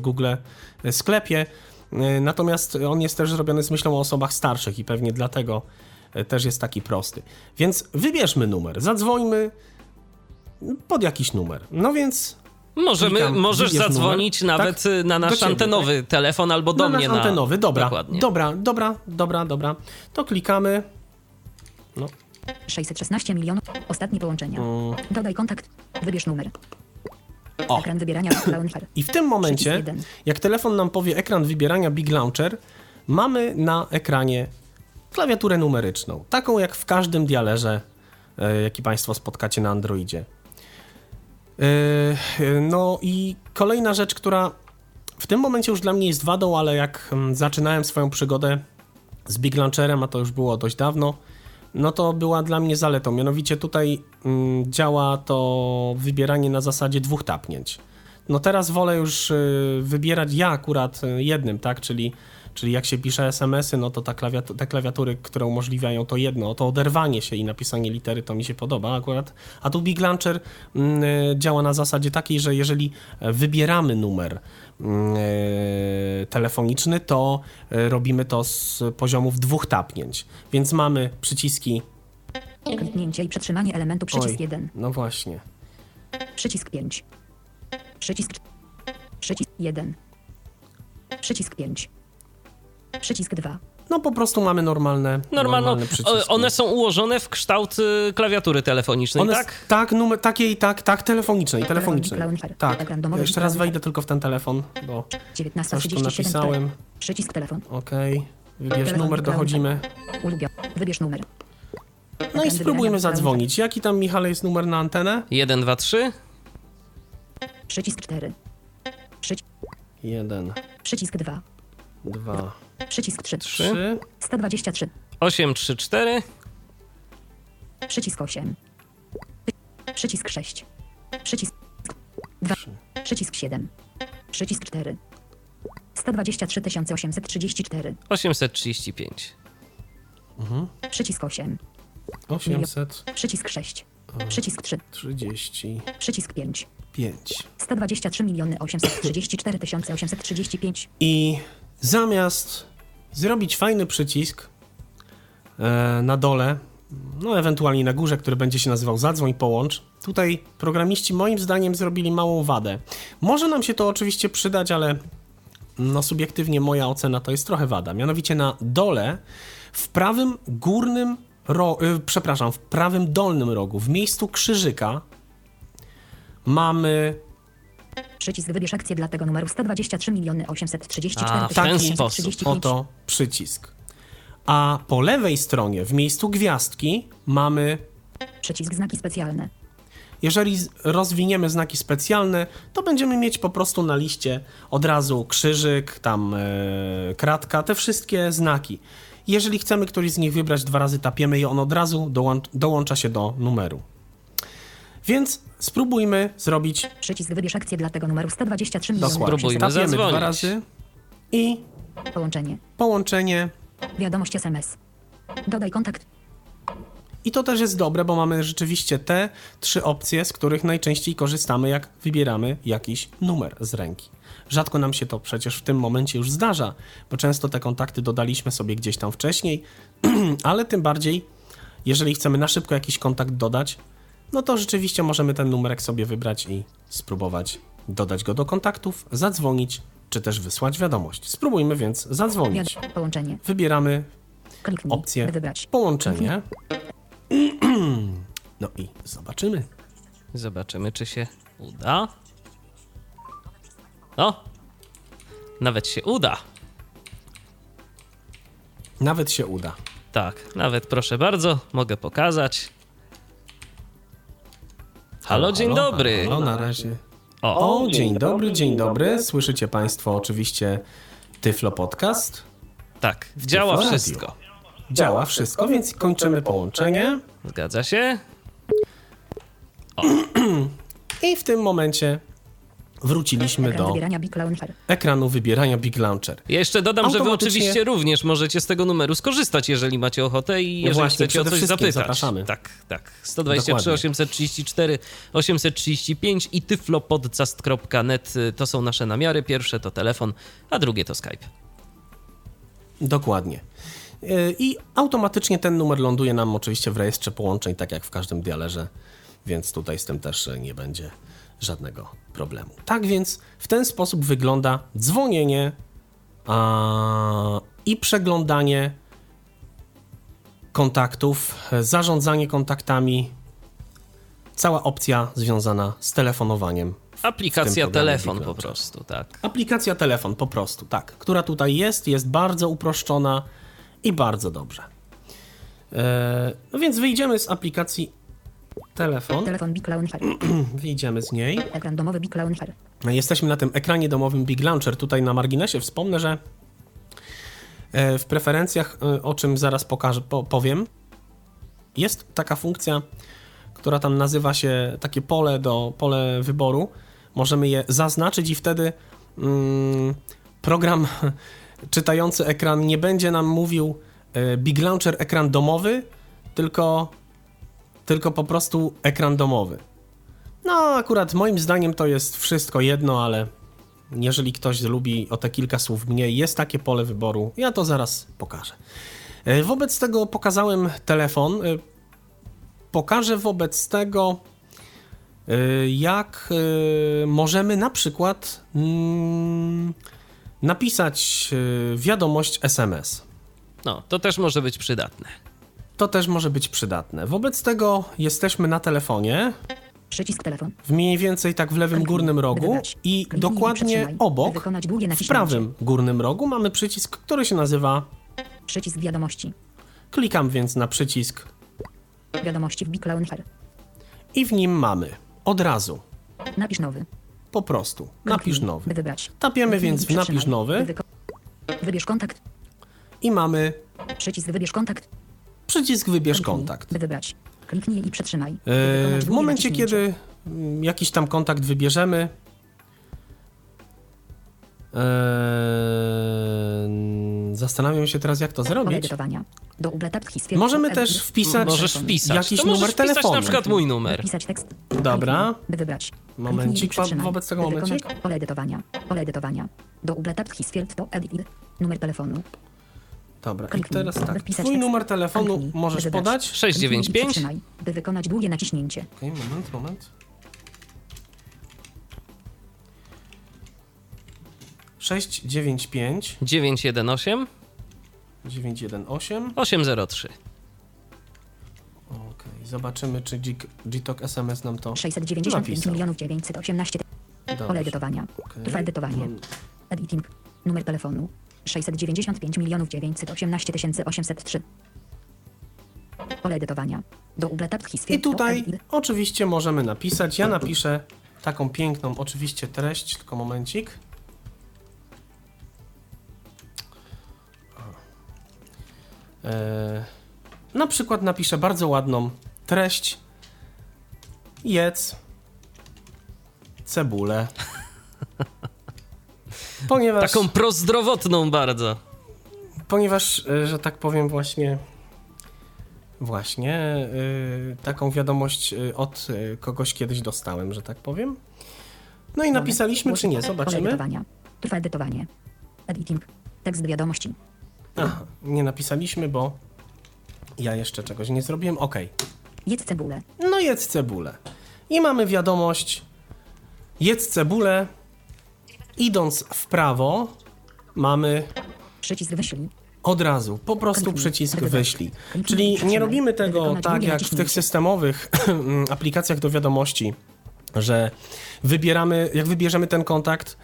Google sklepie. Natomiast on jest też zrobiony z myślą o osobach starszych i pewnie dlatego też jest taki prosty. Więc wybierzmy numer, zadzwońmy pod jakiś numer. No więc Możemy, możesz zadzwonić numer. nawet Tak? na nasz ciebie, antenowy telefon albo do na mnie nasz na antenowy, dobra, Dokładnie. dobra, dobra, dobra, dobra. To klikamy. No, 616 milionów. Ostatnie połączenia. Dodaj kontakt. Wybierz numer. Mm. O. Ekran wybierania Launcher. I w tym momencie, jak telefon nam powie ekran wybierania Big Launcher, mamy na ekranie klawiaturę numeryczną. Taką jak w każdym dialerze, e, jaki Państwo spotkacie na Androidzie. E, No i kolejna rzecz, która w tym momencie już dla mnie jest wadą, ale jak mm, zaczynałem swoją przygodę z Big Launcherem, a to już było dość dawno, no to była dla mnie zaletą. Mianowicie tutaj mm, działa to wybieranie na zasadzie dwóch tapnięć. no teraz wolę już y, wybierać ja akurat y, jednym, tak? Czyli, czyli jak się pisze SMS-y, no to ta klawiat- te klawiatury, które umożliwiają to jedno, to oderwanie się i napisanie litery, to mi się podoba akurat. A tu Big Launcher mm, y, działa na zasadzie takiej, że jeżeli e, wybieramy numer mm, e, telefoniczny, to e, robimy to z poziomów dwóch tapnięć. Więc mamy przyciski. Kliknięcie i przetrzymanie elementu przycisk Oj, 1. no właśnie. Przycisk 5. Przycisk. Przycisk 1. Przycisk 5. Przycisk 2. No po prostu mamy normalne, Normalno, normalne przyciski. one są ułożone w kształt y, klawiatury telefonicznej, One tak? tak, numer, takiej, tak, tak, telefonicznej, telefonicznej. Tak. Domowy Jeszcze raz wejdę tylko w ten telefon, bo 19. coś tu napisałem. Przycisk telefon. Okej. Wybierz Telefon numer, dochodzimy. Ulubio. Wybierz numer. No i spróbujmy zadzwonić. Jaki tam, Michale, jest numer na antenę? 1, 2, 3. Przycisk 4. Przyci- Jeden, przycisk 2. dwa, Przycisk 3. Trzy. trzy. 123. 8, 3, 4. Przycisk 8. Przycisk 6. Przycisk 2. Przycisk 7. Przycisk 4. 123 834. 835. Przycisk 8. 835. Przycisk 6. Przycisk 3. Przycisk 5. 123 834 835. I zamiast zrobić fajny przycisk e, na dole, no ewentualnie na górze, który będzie się nazywał zadzwoń, połącz, tutaj programiści moim zdaniem zrobili małą wadę. Może nam się to oczywiście przydać, ale no subiektywnie moja ocena to jest trochę wada. Mianowicie na dole, w prawym górnym, ro, y, przepraszam, w prawym dolnym rogu, w miejscu krzyżyka mamy Przycisk wybierz akcję dla tego numeru 123 834 A, w ten sposób. 835. oto przycisk. A po lewej stronie, w miejscu gwiazdki, mamy. Przycisk znaki specjalne. Jeżeli rozwiniemy znaki specjalne, to będziemy mieć po prostu na liście od razu krzyżyk, tam e, kratka, te wszystkie znaki. Jeżeli chcemy któryś z nich wybrać, dwa razy tapiemy i on od razu dołącz, dołącza się do numeru. Więc spróbujmy zrobić Przycisk wybierz akcję dla tego numeru 123 dokładnie. Spróbujmy 800. Tapiemy zadzwonić. dwa razy i Połączenie. połączenie Wiadomość SMS. Dodaj kontakt. I to też jest dobre, bo mamy rzeczywiście te trzy opcje, z których najczęściej korzystamy, jak wybieramy jakiś numer z ręki. Rzadko nam się to przecież w tym momencie już zdarza, bo często te kontakty dodaliśmy sobie gdzieś tam wcześniej, ale tym bardziej, jeżeli chcemy na szybko jakiś kontakt dodać, no to rzeczywiście możemy ten numerek sobie wybrać i spróbować dodać go do kontaktów, zadzwonić, czy też wysłać wiadomość. Spróbujmy więc zadzwonić. Połączenie. Wybieramy Kliknij. opcję wybrać. połączenie. No i zobaczymy. Zobaczymy, czy się uda. O! Nawet się uda. Nawet się uda. Tak, nawet proszę bardzo, mogę pokazać. Halo, dzień Halo, dobry. Halo, na razie. O, O, dzień dobry, dzień dobry. Słyszycie Państwo oczywiście Tyflo Podcast. tak, działa Radio. wszystko. Działa wszystko, więc kończymy połączenie. Zgadza się? I w tym momencie wróciliśmy do wybierania Big Launcher. ekranu wybierania Big Launcher. Ja jeszcze dodam, że wy oczywiście również możecie z tego numeru skorzystać, jeżeli macie ochotę i jeżeli właśnie, chcecie o coś zapytać. zapraszamy. Tak, tak. 123 Dokładnie. 834 835 i tyflopodcast.net to są nasze namiary. Pierwsze to telefon, a drugie to Skype. Dokładnie. Yy, I automatycznie ten numer ląduje nam oczywiście w rejestrze połączeń, tak jak w każdym dialerze, więc tutaj z tym też e, nie będzie żadnego problemu. Tak więc w ten sposób wygląda dzwonienie a, i przeglądanie kontaktów, zarządzanie kontaktami, cała opcja związana z telefonowaniem. Aplikacja telefon po prostu, tak. Aplikacja telefon po prostu, tak, która tutaj jest, jest bardzo uproszczona i bardzo dobrze. E, no więc wyjdziemy z aplikacji telefon, Telefon Big Launcher. wyjdziemy z niej. Ekran domowy Big Launcher. Jesteśmy na tym ekranie domowym Big Launcher. Tutaj na marginesie wspomnę, że e, w preferencjach, e, o czym zaraz pokażę, po, powiem, jest taka funkcja, która tam nazywa się takie pole do pole wyboru. możemy je zaznaczyć i wtedy mm, program czytający ekran nie będzie nam mówił e, Big Launcher ekran domowy, tylko, tylko po prostu ekran domowy. No, akurat moim zdaniem to jest wszystko jedno, ale jeżeli ktoś lubi o te kilka słów mniej, jest takie pole wyboru, ja to zaraz pokażę. E, Wobec tego pokazałem telefon. E, Pokażę wobec tego, e, jak możemy na przykład mm, napisać wiadomość SMS. No, to też może być przydatne. To też może być przydatne. Wobec tego jesteśmy na telefonie, Przycisk telefon. w mniej więcej tak w lewym górnym rogu i dokładnie obok, w prawym górnym rogu mamy przycisk, który się nazywa Przycisk wiadomości. Klikam więc na przycisk Wiadomości w Big Launcher. i w nim mamy od razu, Napisz nowy. po prostu, napisz nowy. Wybrać. Tapiemy więc w napisz nowy Wybierz kontakt. i mamy Przycisk wybierz kontakt. Przycisk wybierz Kliknij, kontakt. Wybrać. Kliknij i przytrzymaj. by E, W momencie, kiedy mm, jakiś tam kontakt wybierzemy, e, zastanawiam się teraz, jak to zrobić. Możemy też wpisać Możesz wpisać. jakiś to numer wpisać telefonu. na przykład mój numer. Dobra. Wybrać. Momencik, wobec tego momencik. Pole edytowania. Pole edytowania. Do Uble Tap History to edit. Numer telefonu. Dobra, i teraz tak. Twój numer telefonu możesz podać. Kliknij i 695 przytrzymaj, By wykonać długie naciśnięcie. Okej, moment, moment. 695 918 918 803. Okej, zobaczymy, czy G- GTOK SMS nam to 695 napisał. milionów 918 Pole Dobrze. edytowania. Okej. Trwa edytowanie. Mam- Editing. Numer telefonu. 695 milionów 918 803. Pole edytowania. Do Uble Tap History I tutaj oczywiście możemy napisać. Ja napiszę taką piękną, oczywiście treść, tylko momencik. E, na przykład napiszę bardzo ładną treść. Jedz cebulę. Ponieważ, Taką prozdrowotną bardzo. ponieważ, e, że tak powiem, właśnie Właśnie, y, taką wiadomość y, od y, kogoś kiedyś dostałem, że tak powiem. No i napisaliśmy, czy nie, zobaczymy. Trwa edytowanie. Editing. Tekst wiadomości. Aha, nie napisaliśmy, bo ja jeszcze czegoś nie zrobiłem. Ok, Jedz cebulę. no jedz cebulę. I mamy wiadomość, jedz cebulę. Idąc w prawo, mamy Przycisk wyślij. od razu, po prostu przycisk wyślij. Czyli nie robimy tego tak jak w tych systemowych aplikacjach do wiadomości, że wybieramy, jak wybierzemy ten kontakt,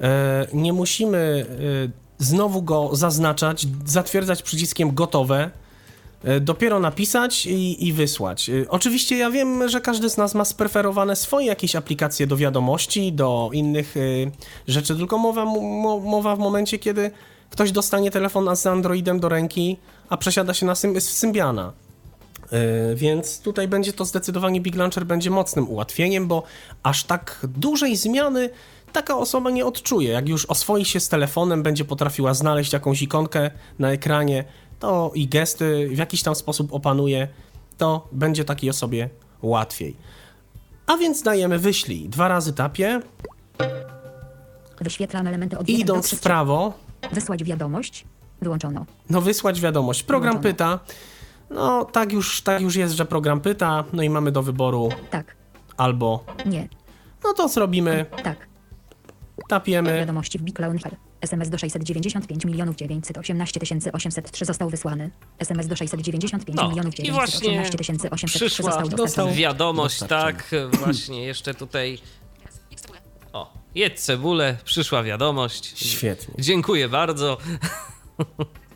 e, nie musimy e, znowu go zaznaczać, zatwierdzać przyciskiem gotowe, dopiero napisać i, i wysłać. E, Oczywiście ja wiem, że każdy z nas ma spreferowane swoje jakieś aplikacje do wiadomości, do innych e, rzeczy, tylko mowa, mo, mowa w momencie, kiedy ktoś dostanie telefon z Androidem do ręki, a przesiada się na Sym- Symbiana. Więc tutaj będzie to zdecydowanie Big Launcher będzie mocnym ułatwieniem, bo aż tak dużej zmiany taka osoba nie odczuje. Jak już oswoi się z telefonem, będzie potrafiła znaleźć jakąś ikonkę na ekranie, to i gesty w jakiś tam sposób opanuje, to będzie takiej osobie łatwiej. A więc dajemy wyślij. Dwa razy tapię Wyświetlam elementy od idąc w prawo, Wysłać wiadomość. Wyłączono. no wysłać wiadomość. Program Włączone. pyta. No tak już, tak już jest, że program pyta, no i mamy do wyboru Tak. albo Nie. no to zrobimy, Tak. tapiemy. Wiadomości w Big Launcher. SMS do 695 milionów 918 803 został wysłany. SMS do 695 No, milionów i właśnie 918 803 przyszła został dostał- dostarczony. wiadomość, tak, właśnie, jeszcze tutaj... O, jedz cebulę, przyszła wiadomość. Świetnie. Dziękuję bardzo.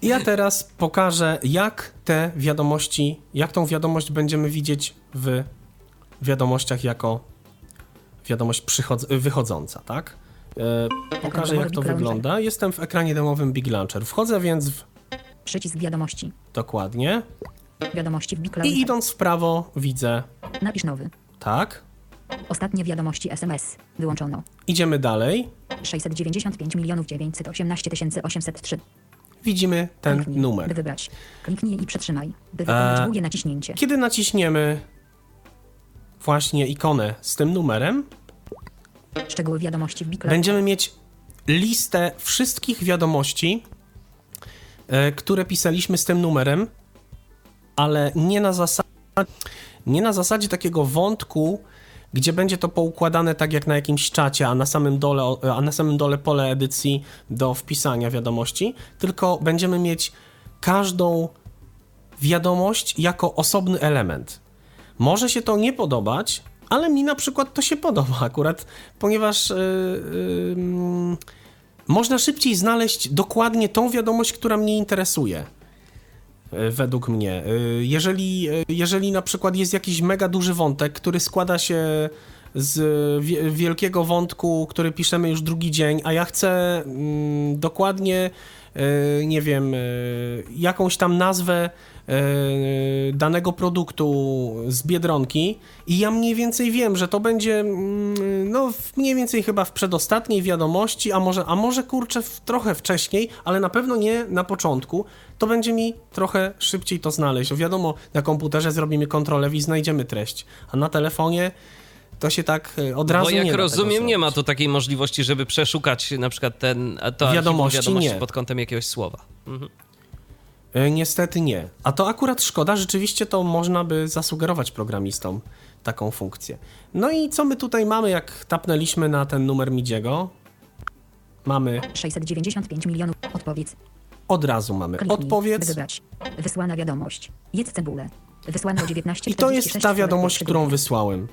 Ja teraz pokażę, jak te wiadomości, jak tą wiadomość będziemy widzieć w wiadomościach jako wiadomość wychodząca, tak? E, pokażę, jak to wygląda. Jestem w ekranie domowym Big Launcher. Wchodzę więc w Przycisk wiadomości. dokładnie Wiadomości w Big i Launcher. idąc w prawo widzę Napisz nowy. tak, Ostatnie wiadomości SMS. Wyłączono. Idziemy dalej. 695 milionów 918 803. Widzimy ten Kliknij, numer. By wybrać. Kliknij i przytrzymaj. By wykonać Eee, długie naciśnięcie. Kiedy naciśniemy właśnie ikonę z tym numerem, Szczegóły wiadomości w Big będziemy mieć listę wszystkich wiadomości, e, które pisaliśmy z tym numerem, ale nie na zasadzie, nie na zasadzie takiego wątku, gdzie będzie to poukładane tak jak na jakimś czacie, a na samym dole, a na samym dole pole edycji do wpisania wiadomości, tylko będziemy mieć każdą wiadomość jako osobny element. Może się to nie podobać, ale mi na przykład to się podoba akurat, ponieważ yy, yy, można szybciej znaleźć dokładnie tą wiadomość, która mnie interesuje. yy, Według mnie. Yy, Jeżeli, yy, jeżeli na przykład jest jakiś mega duży wątek, który składa się z wie- wielkiego wątku, który piszemy już drugi dzień, a ja chcę mm, dokładnie, nie wiem, jakąś tam nazwę danego produktu z Biedronki i ja mniej więcej wiem, że to będzie mm, no mniej więcej chyba w przedostatniej wiadomości, a może, a może kurczę w, trochę wcześniej, ale na pewno nie na początku, to będzie mi trochę szybciej to znaleźć. O, Wiadomo, na komputerze zrobimy kontrolę i znajdziemy treść, a na telefonie to się tak y, od razu Bo nie jak da tego rozumiem, nie ma tu takiej możliwości, żeby przeszukać na przykład ten, to Wiadomości wiadomości nie. pod kątem jakiegoś słowa. Mhm. E, Niestety nie. A to akurat szkoda, rzeczywiście to można by zasugerować programistom taką funkcję. No i co my tutaj mamy, jak tapnęliśmy na ten numer Midziego? Mamy, 695 milionów. Odpowiedz. od razu mamy Kliknij, odpowiedz. wybrać. Wysłana wiadomość. Jedz cebulę. Wysłane o 19 I to jest ta wiadomość, którą wysłałem.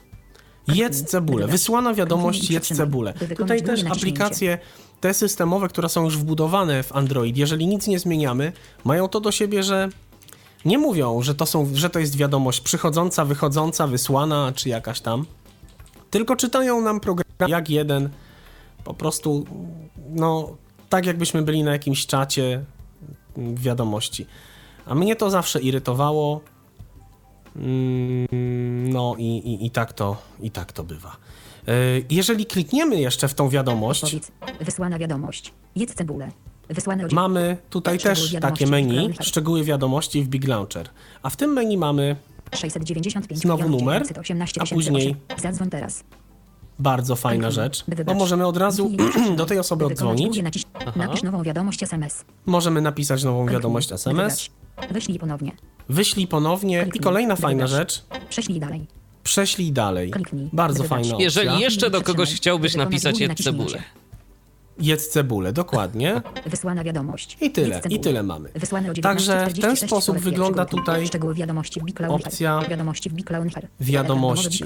Jedz cebulę. Wysłana wiadomość jedz cebulę. Tutaj też aplikacje te systemowe, które są już wbudowane w Android, jeżeli nic nie zmieniamy, mają to do siebie, że nie mówią, że to, są, że to jest wiadomość przychodząca, wychodząca, wysłana, czy jakaś tam, tylko czytają nam program jak jeden, po prostu, no, tak jakbyśmy byli na jakimś czacie wiadomości. A mnie to zawsze irytowało, Mm, No i, i, i, tak to, i tak to bywa. E, Jeżeli klikniemy jeszcze w tą wiadomość. Wysłana wiadomość. Jedz cebulę. Wysłane mamy tutaj też takie menu, szczegóły wiadomości w Big Launcher. A w tym menu mamy 695 Znowu numer, 918 a później- 800. Zadzwoń teraz. bardzo fajna rzecz, bo możemy od razu do tej osoby naciś... Napisz nową wiadomość SMS. możemy napisać nową wiadomość SMS. Wyślij ponownie. wyślij ponownie i kolejna fajna rzecz, Prześlij dalej. Prześlij dalej. Kliknij, Bardzo by wybrać. fajna opcja. Jeżeli jeszcze do kogoś chciałbyś napisać jedz cebulę. Jedz cebulę, dokładnie. Wysłana wiadomość. I tyle, i tyle mamy. Wysłane o Także w ten 19.46 sposób wygląda tutaj opcja Wiadomości w wiadomości.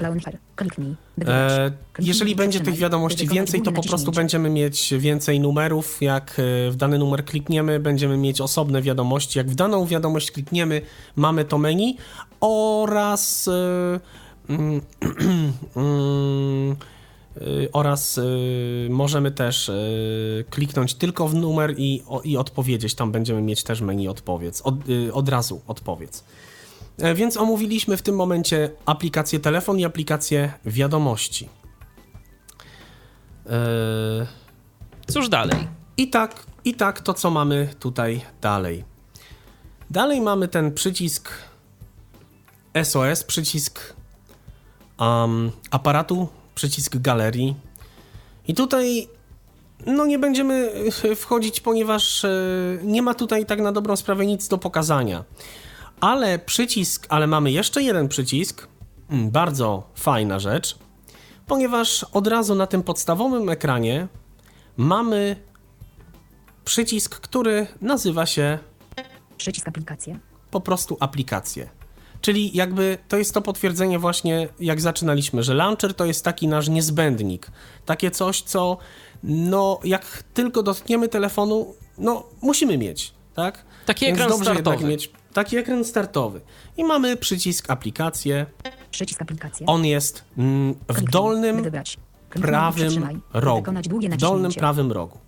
E, jeżeli będzie tych wiadomości więcej, to po prostu będziemy mieć więcej numerów. Jak e, w dany numer klikniemy, będziemy mieć osobne wiadomości. Jak w daną wiadomość klikniemy, mamy to menu oraz e, oraz e, możemy też e, kliknąć tylko w numer i, i odpowiedzieć. Tam będziemy mieć też menu odpowiedz. Od, e, od razu odpowiedz. E, Więc omówiliśmy w tym momencie aplikację telefon i aplikację wiadomości. E, Cóż dalej? I tak, i tak to, co mamy tutaj dalej. Dalej mamy ten przycisk SOS, przycisk um, aparatu, przycisk galerii. I tutaj no nie będziemy e, wchodzić, ponieważ e, nie ma tutaj tak na dobrą sprawę nic do pokazania. Ale przycisk, ale mamy jeszcze jeden przycisk, mm, bardzo fajna rzecz, ponieważ od razu na tym podstawowym ekranie mamy przycisk, który nazywa się Przycisk aplikacje. po prostu aplikacje. Czyli jakby to jest to potwierdzenie właśnie, jak zaczynaliśmy, że launcher to jest taki nasz niezbędnik. Takie coś, co no jak tylko dotkniemy telefonu, no musimy mieć, tak? Taki Więc ekran startowy. mieć taki ekran startowy. I mamy przycisk aplikacje. Przycisk aplikacje. On jest mm, w Kliknij, dolnym prawym rogu. W dolnym prawym rogu.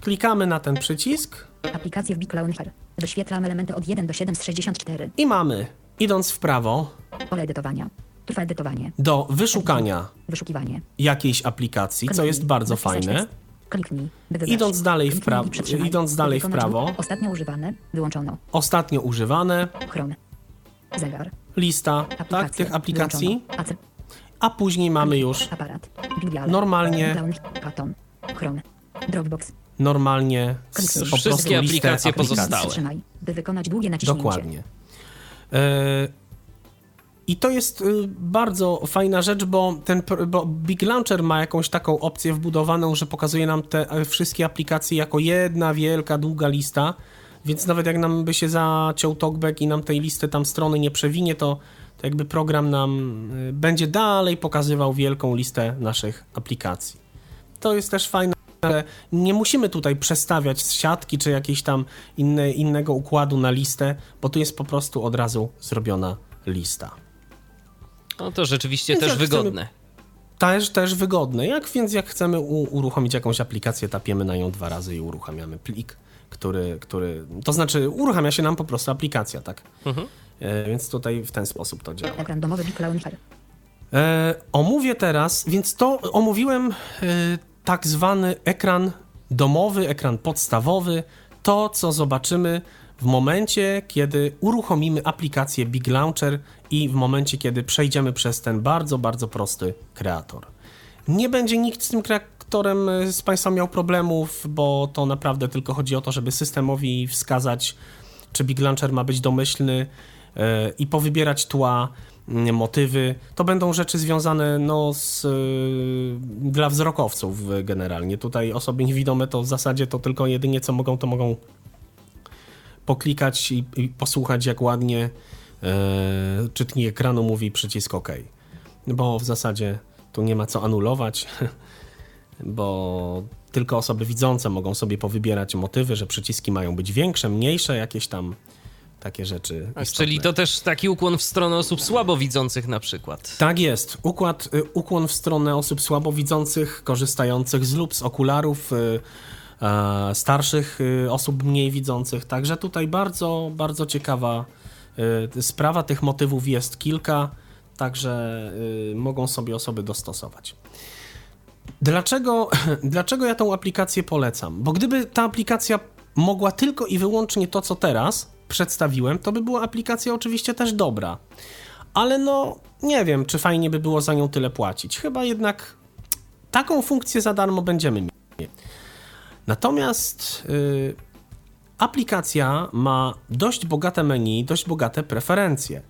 Klikamy na ten przycisk Aplikacje w Big Launcher. Wyświetlam elementy od 1 do 7 z 64. i mamy, idąc w prawo, Pole edytowania. Trwa edytowanie. do wyszukania Wyszukiwanie. jakiejś aplikacji, co Kliknij, jest bardzo fajne. tekst. Kliknij, by wybrać. Idąc dalej w Kliknij prawo- przytrzymaj, idąc dalej w wykonać prawo. Ostatnio używane, wyłączono. Ostatnio używane, Chrome. Zegar. lista tak, Aplikacje. tych aplikacji, Wyłączono. AC. a później mamy już Aparat. Bibliale. Normalnie. Atom. Chrome. Dropbox. normalnie po Wszystkie prostu listę aplikacje aplikacji. pozostałe. Przytrzymaj, by wykonać długie naciśnięcie. Dokładnie. E, I to jest y, bardzo fajna rzecz, bo, ten, bo Big Launcher ma jakąś taką opcję wbudowaną, że pokazuje nam te e, wszystkie aplikacje jako jedna wielka, długa lista, więc nawet jak nam by się zaciął talkback i nam tej listy tam strony nie przewinie, to, to jakby program nam y, będzie dalej pokazywał wielką listę naszych aplikacji. To jest też fajne, że nie musimy tutaj przestawiać z siatki czy jakiegoś tam inne, innego układu na listę, bo tu jest po prostu od razu zrobiona lista. No to rzeczywiście Więc też jak chcemy- wygodne. Też, też wygodne. Jak więc jak chcemy u, uruchomić jakąś aplikację, tapiemy na nią dwa razy i uruchamiamy plik, który, który to znaczy uruchamia się nam po prostu aplikacja, tak? E, więc tutaj w ten sposób to działa. Ekran domowy Big Launcher. E, omówię teraz, więc to omówiłem e, tak zwany ekran domowy, ekran podstawowy, to co zobaczymy w momencie, kiedy uruchomimy aplikację Big Launcher i w momencie, kiedy przejdziemy przez ten bardzo, bardzo prosty kreator. Nie będzie nikt z tym kreatorem e, z Państwa miał problemów, bo to naprawdę tylko chodzi o to, żeby systemowi wskazać, czy Big Launcher ma być domyślny e, i powybierać tła, motywy. To będą rzeczy związane no, z, e, dla wzrokowców generalnie. Tutaj osoby niewidome to w zasadzie to tylko jedynie co mogą, to mogą poklikać i, i posłuchać jak ładnie e, czytnik ekranu mówi przycisk OK. Bo w zasadzie tu nie ma co anulować, bo tylko osoby widzące mogą sobie powybierać motywy, że przyciski mają być większe, mniejsze, jakieś tam takie rzeczy. Tak, czyli to też taki ukłon w stronę osób słabowidzących na przykład. Tak jest. Układ, y, ukłon w stronę osób słabowidzących, korzystających z lub z okularów, y, starszych y, osób mniej widzących. Także tutaj bardzo, bardzo ciekawa sprawa. Tych motywów jest kilka, także mogą sobie osoby dostosować. Dlaczego, dlaczego ja tą aplikację polecam? Bo gdyby ta aplikacja mogła tylko i wyłącznie to, co teraz przedstawiłem, to by była aplikacja oczywiście też dobra. Ale no, nie wiem, czy fajnie by było za nią tyle płacić. Chyba jednak taką funkcję za darmo będziemy mieli. Natomiast y, aplikacja ma dość bogate menu, dość bogate preferencje.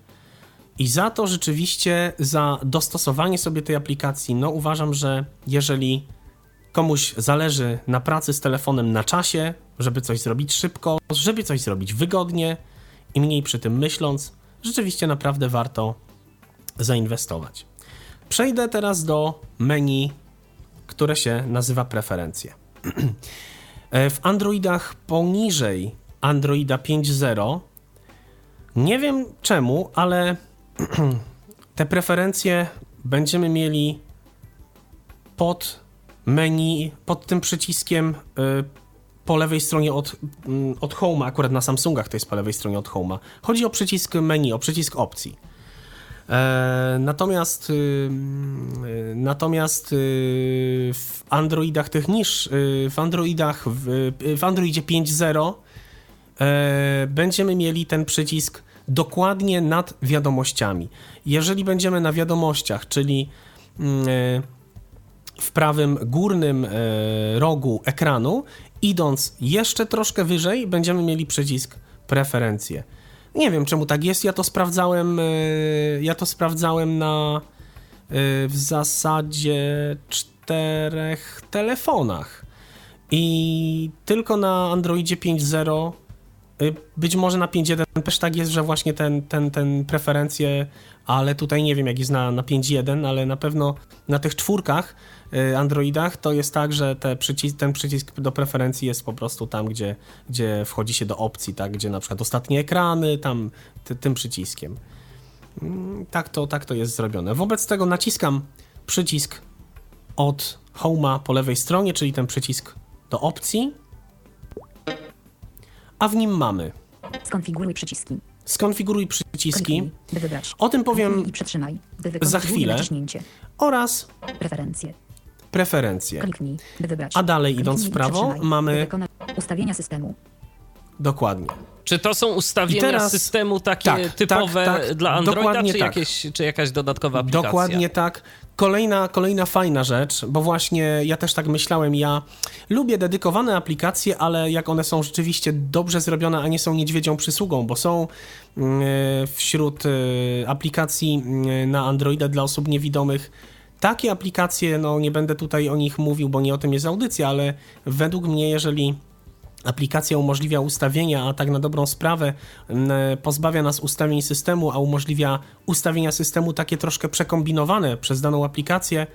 I za to rzeczywiście, za dostosowanie sobie tej aplikacji, no uważam, że jeżeli komuś zależy na pracy z telefonem na czasie, żeby coś zrobić szybko, żeby coś zrobić wygodnie i mniej przy tym myśląc, rzeczywiście naprawdę warto zainwestować. Przejdę teraz do menu, które się nazywa preferencje. E, w Androidach poniżej Androida 5.0 nie wiem czemu, ale te preferencje będziemy mieli pod menu, pod tym przyciskiem y, po lewej stronie od, mm, od Home'a, akurat na Samsungach to jest po lewej stronie od Home'a. Chodzi o przycisk menu, o przycisk opcji. E, natomiast y, y, natomiast y, w Androidach tych niż, w Androidach w, w Androidzie 5.0 e, będziemy mieli ten przycisk dokładnie nad wiadomościami. Jeżeli będziemy na wiadomościach, czyli mm, w prawym górnym e, rogu ekranu, idąc jeszcze troszkę wyżej, będziemy mieli przycisk preferencje. Nie wiem czemu tak jest, ja to sprawdzałem, e, ja to sprawdzałem na e, w zasadzie czterech telefonach. I tylko na Androidzie 5.0 y, być może na 5.1 też tak jest, że właśnie ten, ten, ten preferencje, ale tutaj nie wiem jak jest na, na 5.1, ale na pewno na tych czwórkach y, Androidach to jest tak, że te ten przycisk do preferencji jest po prostu tam, gdzie, gdzie wchodzi się do opcji, tak, gdzie na przykład ostatnie ekrany, tam ty, tym przyciskiem. Mm, Tak to, tak to jest zrobione. Wobec tego naciskam przycisk od Home'a po lewej stronie, czyli ten przycisk do opcji, a w nim mamy Skonfiguruj przyciski. skonfiguruj przyciski. Kliknij, by wybrać. O tym powiem Kliknij i przytrzymaj, by wykonać za chwilę. oraz Preferencje. preferencje. Kliknij, by wybrać. A dalej, idąc Kliknij w i prawo, mamy- ustawienia systemu. Dokładnie. Czy to są ustawienia teraz- systemu takie tak, typowe tak, tak, dla Androida, czy, tak. jakieś, czy jakaś dodatkowa aplikacja? Dokładnie tak. Kolejna, kolejna fajna rzecz, bo właśnie ja też tak myślałem, ja lubię dedykowane aplikacje, ale jak one są rzeczywiście dobrze zrobione, a nie są niedźwiedzią przysługą, bo są mm, wśród e, aplikacji mm, na Androida dla osób niewidomych takie aplikacje, no nie będę tutaj o nich mówił, bo nie o tym jest audycja, ale według mnie, jeżeli aplikacja umożliwia ustawienia, a tak na dobrą sprawę m, pozbawia nas ustawień systemu, a umożliwia ustawienia systemu takie troszkę przekombinowane przez daną aplikację,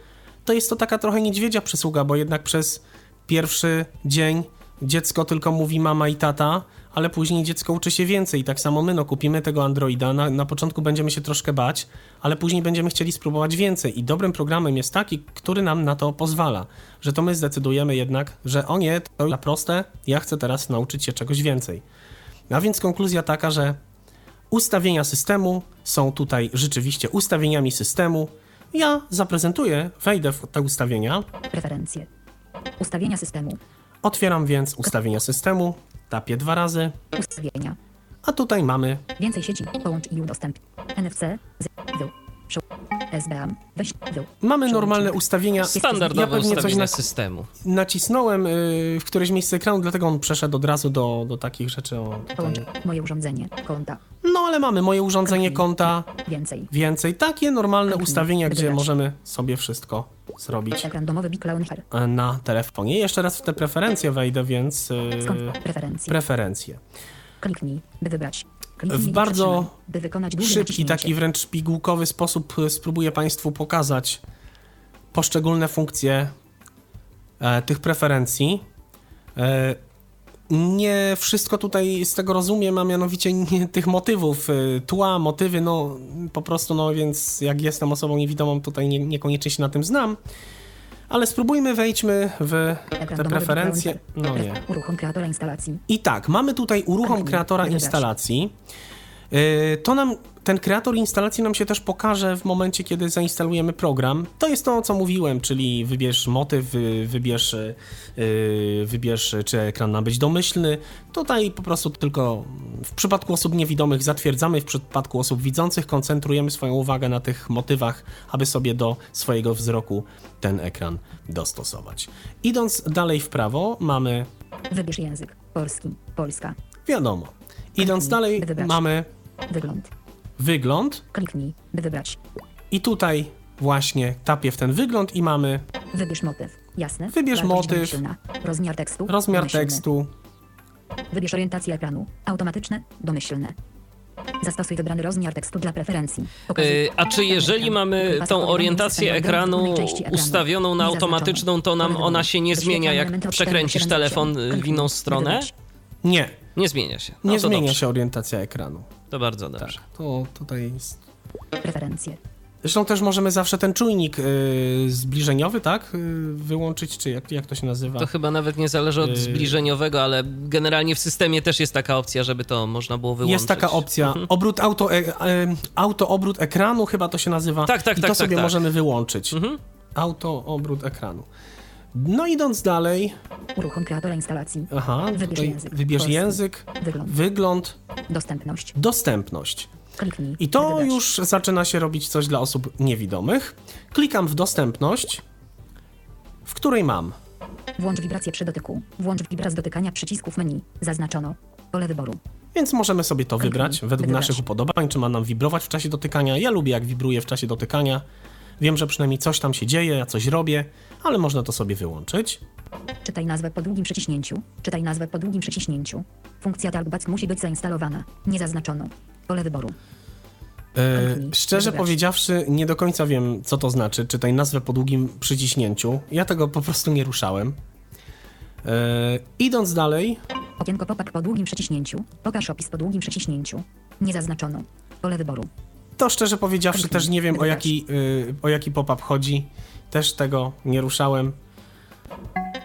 to jest to taka trochę niedźwiedzia przysługa, bo jednak przez pierwszy dzień dziecko tylko mówi mama i tata, ale później dziecko uczy się więcej. Tak samo my, no kupimy tego Androida, na, na początku będziemy się troszkę bać, ale później będziemy chcieli spróbować więcej. I dobrym programem jest taki, który nam na to pozwala, że to my zdecydujemy jednak, że o nie, to za proste, ja chcę teraz nauczyć się czegoś więcej. A więc konkluzja taka, że ustawienia systemu są tutaj rzeczywiście ustawieniami systemu. Ja zaprezentuję, wejdę w te ustawienia, Preferencje. Ustawienia systemu. otwieram więc ustawienia systemu, tapię dwa razy, Ustawienia. a tutaj mamy Więcej sieci. Połącz i udostępnij. NFC. Z. Mamy normalne ustawienia. Standardowe Ja pewnie coś ustawienia na, systemu. nacisnąłem y, w któreś miejsce ekranu, dlatego on przeszedł od razu do, do takich rzeczy. O. Moje urządzenie. Konta. No ale mamy moje urządzenie konta, Więcej. więcej. Takie normalne Kliknij. ustawienia, gdzie możemy sobie wszystko zrobić e, na telefonie. Jeszcze raz w te preferencje wejdę, więc y, Skąd? Preferencje. preferencje. Kliknij, by wybrać. W bardzo szybki, taki wręcz pigułkowy sposób y, spróbuję Państwu pokazać poszczególne funkcje e, tych preferencji. E, nie wszystko tutaj z tego rozumiem, a mianowicie nie, tych motywów, tła, motywy, no po prostu, no więc jak jestem osobą niewidomą, tutaj nie, niekoniecznie się na tym znam. Ale spróbujmy, wejdźmy w te preferencje. No nie. Uruchom kreatora instalacji. I tak, mamy tutaj uruchom kreatora instalacji. Yy, To nam, ten kreator instalacji nam się też pokaże w momencie, kiedy zainstalujemy program. To jest to, co mówiłem, czyli wybierz motyw, wy- wybierz, yy, wybierz, czy ekran ma być domyślny. Tutaj po prostu tylko w przypadku osób niewidomych zatwierdzamy, w przypadku osób widzących koncentrujemy swoją uwagę na tych motywach, aby sobie do swojego wzroku ten ekran dostosować. Idąc dalej w prawo, mamy Wybierz język. Polski. Polska. Wiadomo. Idąc Kliknij, dalej, wybrać. mamy Wygląd. wygląd Kliknij, by wybrać. i tutaj właśnie tapię w ten wygląd i mamy Wybierz motyw. Jasne. Wybierz Wartość motyw. domyślna. Rozmiar tekstu. rozmiar domyślny. tekstu. Wybierz orientację ekranu. Automatyczne. Domyślne. Zastosuj wybrany rozmiar tekstu dla preferencji. Pokazuj. Yy, a czy jeżeli mamy tą orientację ekranu ustawioną na automatyczną, to nam ona się nie zmienia, jak przekręcisz 4 do telefon 7. w inną stronę? Nie, Nie zmienia się. No nie to zmienia dobrze. się orientacja ekranu. To bardzo dobrze. To tutaj jest. Preferencje. Zresztą też możemy zawsze ten czujnik y, zbliżeniowy, tak? Y, wyłączyć, czy jak, jak to się nazywa? To chyba nawet nie zależy od Yy. zbliżeniowego, ale generalnie w systemie też jest taka opcja, żeby to można było wyłączyć. Jest taka opcja. Obrót auto, e, e, auto obrót ekranu, chyba to się nazywa. Tak, tak, I tak, to tak, sobie tak. możemy wyłączyć. Mhm. Auto obrót ekranu. No idąc dalej, Uruchom kreatora instalacji. aha, Wybierz język. wybierz język, Wygląd. wygląd, Dostępność. dostępność. Kliknij. I to wybrać. już zaczyna się robić coś dla osób niewidomych. Klikam w dostępność, w której mam Włącz wibrację przy dotyku. Włącz wibraz dotykania przycisków menu. Zaznaczono. Pole wyboru. Więc możemy sobie to Kliknij, wybrać według wybrać. naszych upodobań, czy ma nam wibrować w czasie dotykania. Ja lubię, jak wibruje w czasie dotykania. Wiem, że przynajmniej coś tam się dzieje, ja coś robię, ale można to sobie wyłączyć. Czytaj nazwę po długim przyciśnięciu. Czytaj nazwę po długim przyciśnięciu. Funkcja talkback musi być zainstalowana. Nie zaznaczono. Pole wyboru. E, szczerze wybrać. powiedziawszy, nie do końca wiem, co to znaczy, czytaj nazwę po długim przyciśnięciu. Ja tego po prostu nie ruszałem. E, idąc dalej, Okienko pop-up po długim przyciśnięciu. Pokaż opis po długim przyciśnięciu. Nie zaznaczono. Pole wyboru. to szczerze powiedziawszy Kliknij, też nie wiem, o jaki, y, o jaki pop-up chodzi. Też tego nie ruszałem.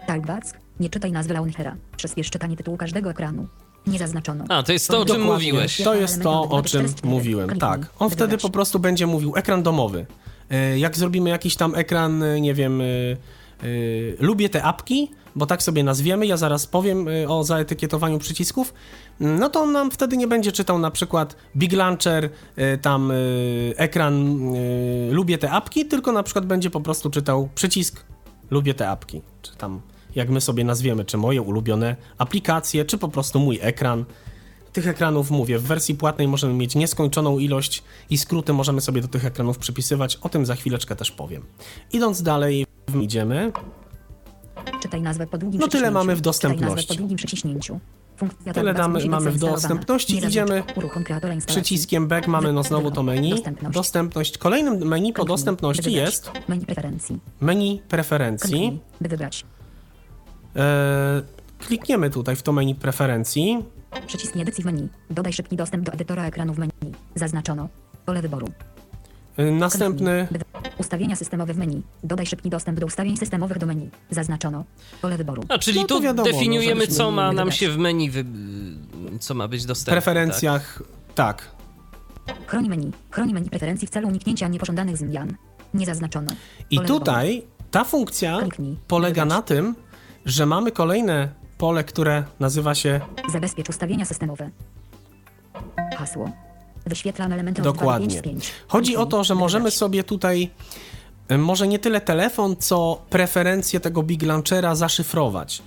Talkback. Nie czytaj nazwy launchera. Przyspiesz czytanie tytułu każdego ekranu. Nie zaznaczono. A, to jest to, o czym Dokładnie. mówiłeś. To jest to, o czym 24. mówiłem. Tak. On wtedy po prostu będzie mówił ekran domowy. E, Jak zrobimy jakiś tam ekran, e, nie wiem, e, lubię te apki, bo tak sobie nazwiemy, ja zaraz powiem o zaetykietowaniu przycisków, no to on nam wtedy nie będzie czytał na przykład Big Launcher, e, tam e, ekran e, lubię te apki, tylko na przykład będzie po prostu czytał przycisk lubię te apki, czy tam jak my sobie nazwiemy, czy moje ulubione aplikacje, czy po prostu mój ekran. Tych ekranów mówię, w wersji płatnej możemy mieć nieskończoną ilość i skróty możemy sobie do tych ekranów przypisywać. O tym za chwileczkę też powiem. Idąc dalej, idziemy. Czytaj nazwę po długim No tyle mamy w Czytaj dostępności. nazwę po długim przyciśnięciu. Tyle tabulacji damy- mamy w zainstalowana. dostępności. Idziemy. Przyciskiem back mamy no znowu to menu. Dostępność. Dostępność. Kolejnym menu po dostępności jest Menu preferencji. menu preferencji. Wybrać. E, klikniemy tutaj w to menu preferencji. Przycisk edycji w menu. Dodaj szybki dostęp do edytora ekranu w menu. Zaznaczono. Pole wyboru. Następny Ustawienia systemowe w menu. Dodaj szybki dostęp do ustawień systemowych do menu. Zaznaczono. Pole wyboru. A, czyli No tu wiadomo, definiujemy, możemy co ma nam wybrać. się w menu, wy... co ma być dostępne. preferencjach. Tak. Chroni menu. Chroni menu preferencji w celu uniknięcia niepożądanych zmian. Nie zaznaczono. I Pole wyboru. tutaj ta funkcja Kliknij. polega Wybrać. na tym, że mamy kolejne pole, które nazywa się Zabezpiecz ustawienia systemowe. Hasło. Wyświetlam elementy dokładnie. 2 do 5 z 5. Chodzi o to, że możemy sobie tutaj e, może nie tyle telefon, co preferencje tego Big Launchera zaszyfrować.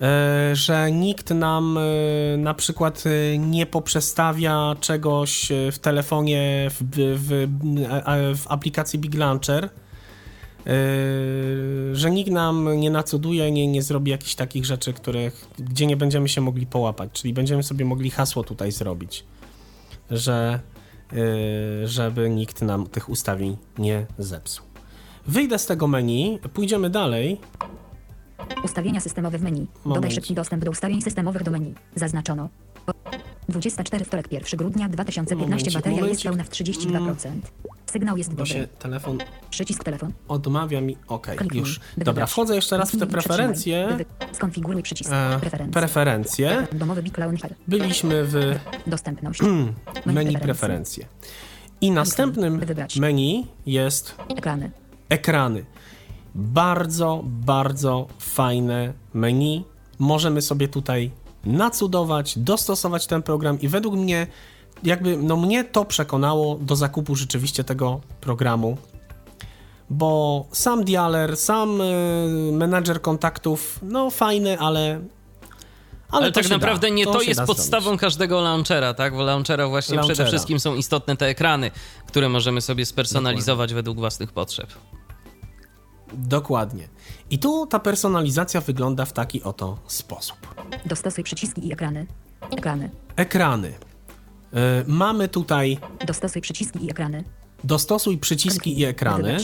E, Że nikt nam e, na przykład nie poprzestawia czegoś w telefonie, w, w, w, aplikacji Big Launcher, że nikt nam nie nacuduje, nie, nie zrobi jakichś takich rzeczy, których, gdzie nie będziemy się mogli połapać. Czyli będziemy sobie mogli hasło tutaj zrobić, że y, żeby nikt nam tych ustawień nie zepsuł. Wyjdę z tego menu, pójdziemy dalej. Ustawienia systemowe w menu. Dodaj Moment. szybki dostęp do ustawień systemowych do menu. Zaznaczono. 24 wtorek 1 grudnia 2015 Momencik, bateria momencik. jest pełna w 32%. Sygnał jest Bo się dobry. telefon Przycisk telefon. odmawia mi. Okej, Kliknij, już. by Dobra, wybrać. wchodzę jeszcze raz w te Kliknij i przytrzymaj, preferencje. by wy- Skonfiguruj przycisk. E, Preferencje. preferencje. Domowy Big Launcher. Byliśmy w Dostępność. menu preferencje. I następnym wybrać. menu jest Ekrany. ekrany. Bardzo, bardzo fajne menu. Możemy sobie tutaj nacudować, dostosować ten program i według mnie, jakby, no mnie to przekonało do zakupu rzeczywiście tego programu. Bo sam dialer, sam y, menadżer kontaktów, no fajny, ale. Ale, to tak naprawdę da. nie to, się jest podstawą zrobić. każdego launchera, tak? W launchera właśnie przede Launchera. wszystkim są istotne te ekrany, które możemy sobie spersonalizować według własnych potrzeb. Dokładnie. I tu ta personalizacja wygląda w taki oto sposób. Dostosuj przyciski i ekrany. Ekrany. Ekrany. Y, mamy tutaj Dostosuj przyciski i ekrany. dostosuj przyciski i ekrany.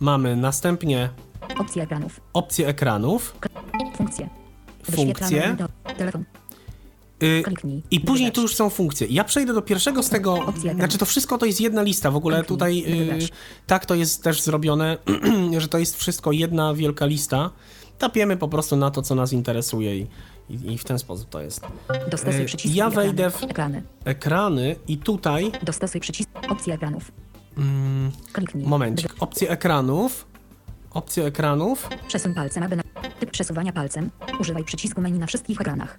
Mamy następnie Opcje ekranów. opcje ekranów. Funkcje. Funkcje. Telefon. Y, Kliknij. I później tu już są funkcje. Ja przejdę do pierwszego z tego. Ekranu. Znaczy, to wszystko to jest jedna lista. W ogóle Kliknij, tutaj y, tak to jest też zrobione, że to jest wszystko jedna wielka lista. Tapiemy po prostu na to, co nas interesuje i, i, i w ten sposób to jest. Dostosuj Y, przyciski ja wejdę w- Ekrany. Ekrany i tutaj. Dostosuj przycisk. Opcje ekranów. Kliknij. Momencik. Opcje ekranów. Opcje ekranów. Przesuń palcem, aby na... Typ przesuwania palcem. Używaj przycisku menu na wszystkich ekranach.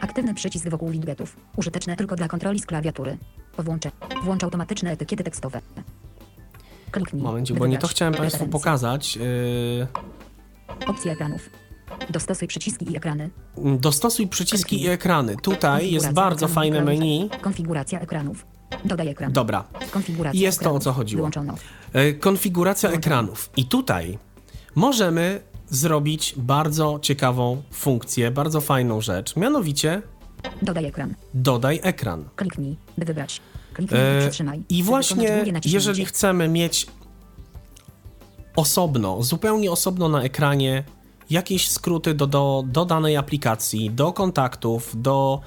Aktywny przycisk wokół widgetów. Użyteczne tylko dla kontroli z klawiatury. Po włącze. Włącz automatyczne etykiety tekstowe. Kliknij. Momencik, by bo nie to chciałem Państwu pokazać. Yy, Opcje ekranów. Dostosuj przyciski i ekrany. Dostosuj przyciski i Kliknij. ekrany. Tutaj jest bardzo ekranu fajne menu. Konfiguracja ekranów. Dodaj ekran. Dobra. Konfiguracja Jest to, o ekranów. co chodziło. Wyłączono. E, Konfiguracja ekranów. I tutaj możemy zrobić bardzo ciekawą funkcję, bardzo fajną rzecz. Mianowicie Dodaj ekran. dodaj ekran. Kliknij, by wybrać. Kliknij i E, przytrzymaj. I właśnie, jeżeli chcemy mieć osobno, zupełnie osobno na ekranie jakieś skróty do, do, do danej aplikacji, do kontaktów, do,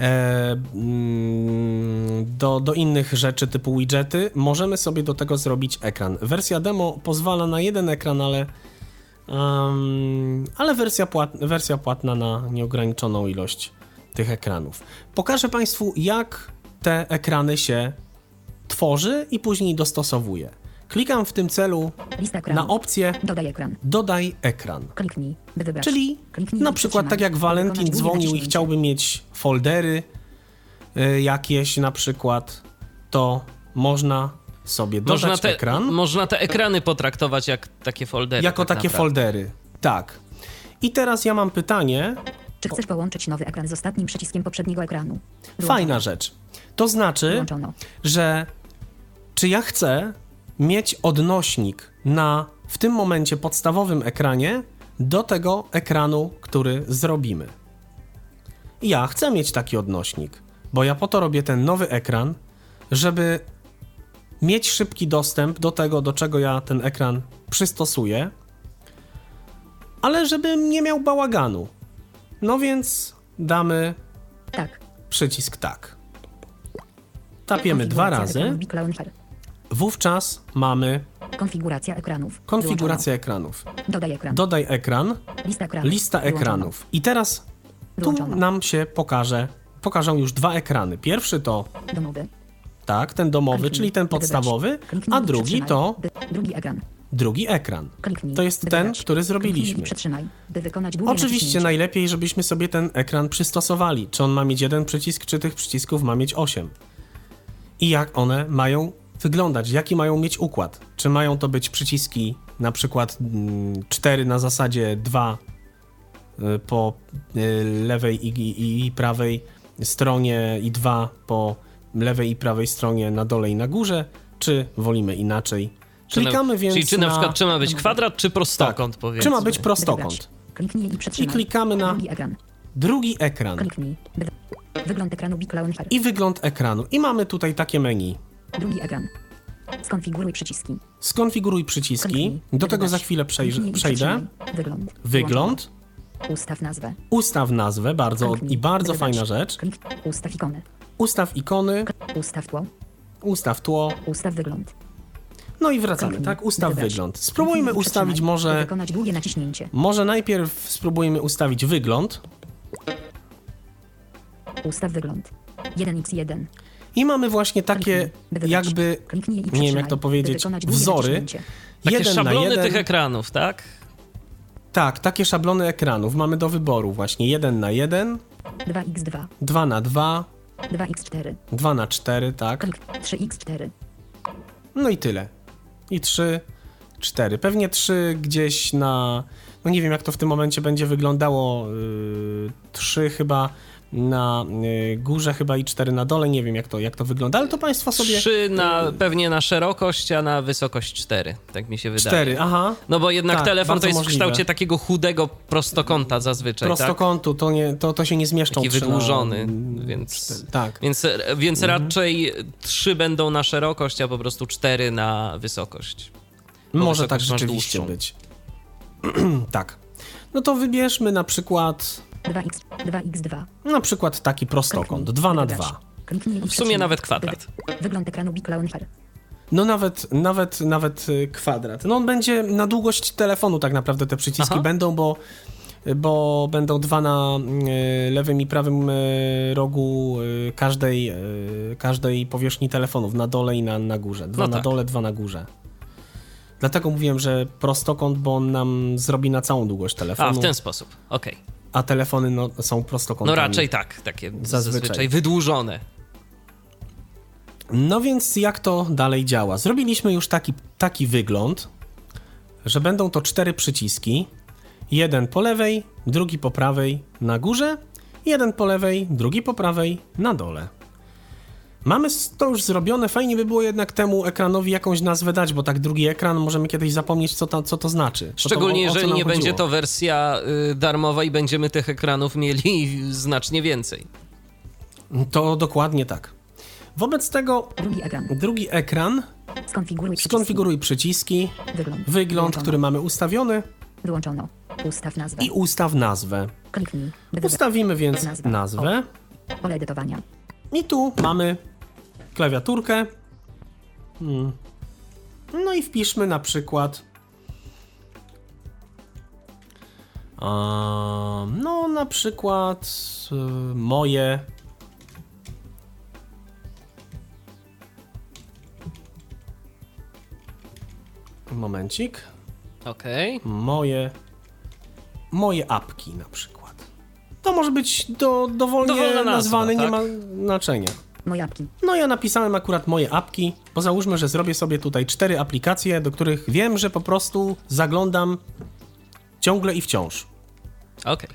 e, mm, do, do innych rzeczy typu widgety, możemy sobie do tego zrobić ekran. Wersja demo pozwala na jeden ekran, ale, em, ale wersja, płat, wersja płatna na nieograniczoną ilość tych ekranów. Pokażę Państwu, jak te ekrany się tworzy i później dostosowuje. Klikam w tym celu na opcję Dodaj ekran. Dodaj ekran. Kliknij, by wybrać. Czyli Kliknij na przykład tak jak długie dzwonił i chciałby mieć foldery y, jakieś na przykład, to można sobie dodać Można te, ekran można te ekrany potraktować jak takie foldery. jako tak takie naprawdę. foldery. Tak. I teraz ja mam pytanie, Czy chcesz połączyć nowy ekran z ostatnim przyciskiem poprzedniego ekranu? fajna rzecz. To znaczy, Wyłączono. że czy ja chcę mieć odnośnik na w tym momencie podstawowym ekranie do tego ekranu, który zrobimy. Ja chcę mieć taki odnośnik, bo ja po to robię ten nowy ekran, żeby mieć szybki dostęp do tego, do czego ja ten ekran przystosuję, ale żebym nie miał bałaganu. No więc damy Tak. przycisk tak. Tapiemy dwa Konfiguracja razy, wówczas mamy Konfiguracja ekranów. konfigurację ekranów. Dodaj ekran. Dodaj ekran, Lista ekranów. lista ekranów. I teraz tu Wyłączono. nam się pokaże, pokażą już dwa ekrany. Pierwszy to Domowy. Tak, ten domowy, czyli ten podstawowy, a drugi to Drugi ekran. drugi ekran. Kliknij. To jest ten, który zrobiliśmy. Oczywiście najlepiej, żebyśmy sobie ten ekran przystosowali. Czy on ma mieć jeden przycisk, czy tych przycisków ma mieć osiem. I jak one mają wyglądać, jaki mają mieć układ. Czy mają to być przyciski na przykład mm, cztery na zasadzie dwa y, po y, lewej i, i, i prawej stronie i dwa po lewej i prawej stronie na dole i na górze, czy wolimy inaczej. Czy na- Klikamy więc Czyli czy na, na przykład czy ma być kwadrat, czy prostokąt, tak, powiedzmy. czy ma być By prostokąt. Kliknij i klikamy na Drugi ekran. drugi ekran. Kliknij. By... Wygląd ekranu Big Launcher. i wygląd ekranu. I mamy tutaj takie menu. Drugi ekran. Skonfiguruj przyciski. Skonfiguruj przyciski. Kliknij. Do tego za chwilę przejrz- przejdę. Wygląd. Ustaw nazwę. ustaw nazwę, bardzo Kliknij. i bardzo fajna rzecz. Klik. Ustaw ikony. Ustaw ikony, Ustaw tło. ustaw tło, Ustaw wygląd. no i wracamy, Kliknij. tak? Ustaw Wybrać. wygląd. Spróbujmy Kliknij ustawić może, wykonać długie naciśnięcie. może najpierw spróbujmy ustawić wygląd. Ustaw wygląd. 1x1. I mamy właśnie takie Kliknij, jakby, nie wiem jak to powiedzieć, wzory. Takie jeden na szablony jeden. tych ekranów, tak? Tak, takie szablony ekranów mamy do wyboru właśnie 1 na 1, 2x2. 2 na 2, 2x4. 2 na 4, tak? Klik. 3x4. No i tyle. I 3, 4. Pewnie 3 gdzieś na. No nie wiem, jak to w tym momencie będzie wyglądało. 3 chyba na y, górze, chyba i 4 na dole. Nie wiem, jak to, jak to wygląda, ale to Państwo sobie. Trzy na, pewnie na szerokość, a na wysokość cztery. Tak mi się wydaje. 4, aha. No bo jednak Tak, telefon to jest w możliwe. kształcie takiego chudego prostokąta zazwyczaj, tak? Prostokątu, to, nie, to, to się nie zmieszczą. Taki trzy na- wydłużony, więc... Tak. Więc, więc Mhm. raczej trzy będą na szerokość, a po prostu cztery na wysokość. Bo Może tak wysokość masz rzeczywiście być. tak. No to wybierzmy na przykład. 2x, 2x2. Na przykład taki prostokąt. Kliknij, 2 na wybrać. 2. Kliknij i W sumie nawet kwadrat. wy- Wygląd ekranu Big Launcher. No nawet, nawet, nawet y, kwadrat. No on będzie na długość telefonu tak naprawdę te przyciski Aha. będą, bo, bo będą dwa na y, lewym i prawym y, rogu każdej, każdej powierzchni telefonów, na dole i na, na górze. Dwa No na tak. dole, dwa na górze. Dlatego mówiłem, że prostokąt, bo on nam zrobi na całą długość telefonu, A, w ten sposób. Okej. Telefony no, są prostokątami. No raczej tak, takie Zazwyczaj. zazwyczaj. wydłużone. No więc jak to dalej działa? Zrobiliśmy już taki, taki wygląd, że będą to cztery przyciski. Jeden po lewej, drugi po prawej na górze, jeden po lewej, drugi po prawej na dole. Mamy to już zrobione, fajnie by było jednak temu ekranowi jakąś nazwę dać, bo tak drugi ekran możemy kiedyś zapomnieć, co, ta, co to znaczy. Co Szczególnie to, o- o jeżeli nie będzie chodziło. to wersja y, darmowa i będziemy tych ekranów mieli znacznie więcej. To dokładnie tak. Wobec tego Drugi ekran. drugi ekran, Skonfiguruj przyciski. skonfiguruj przyciski, Wygląd. wygląd, Wyłączono. który mamy ustawiony Wyłączono. Ustaw nazwę. i ustaw nazwę. Kliknij. Ustawimy więc Nazwa. nazwę Pole edytowania. I tu mamy klawiaturkę. Hmm. No i wpiszmy na przykład no, na przykład y, moje. Momencik. Okej. Moje. Moje apki na przykład. To może być do, dowolnie Dowolna nazwa, nazwane, nie tak? ma znaczenia. Moje apki. No ja napisałem akurat moje apki, bo załóżmy, że zrobię sobie tutaj cztery aplikacje, do których wiem, że po prostu zaglądam ciągle i wciąż. Okej.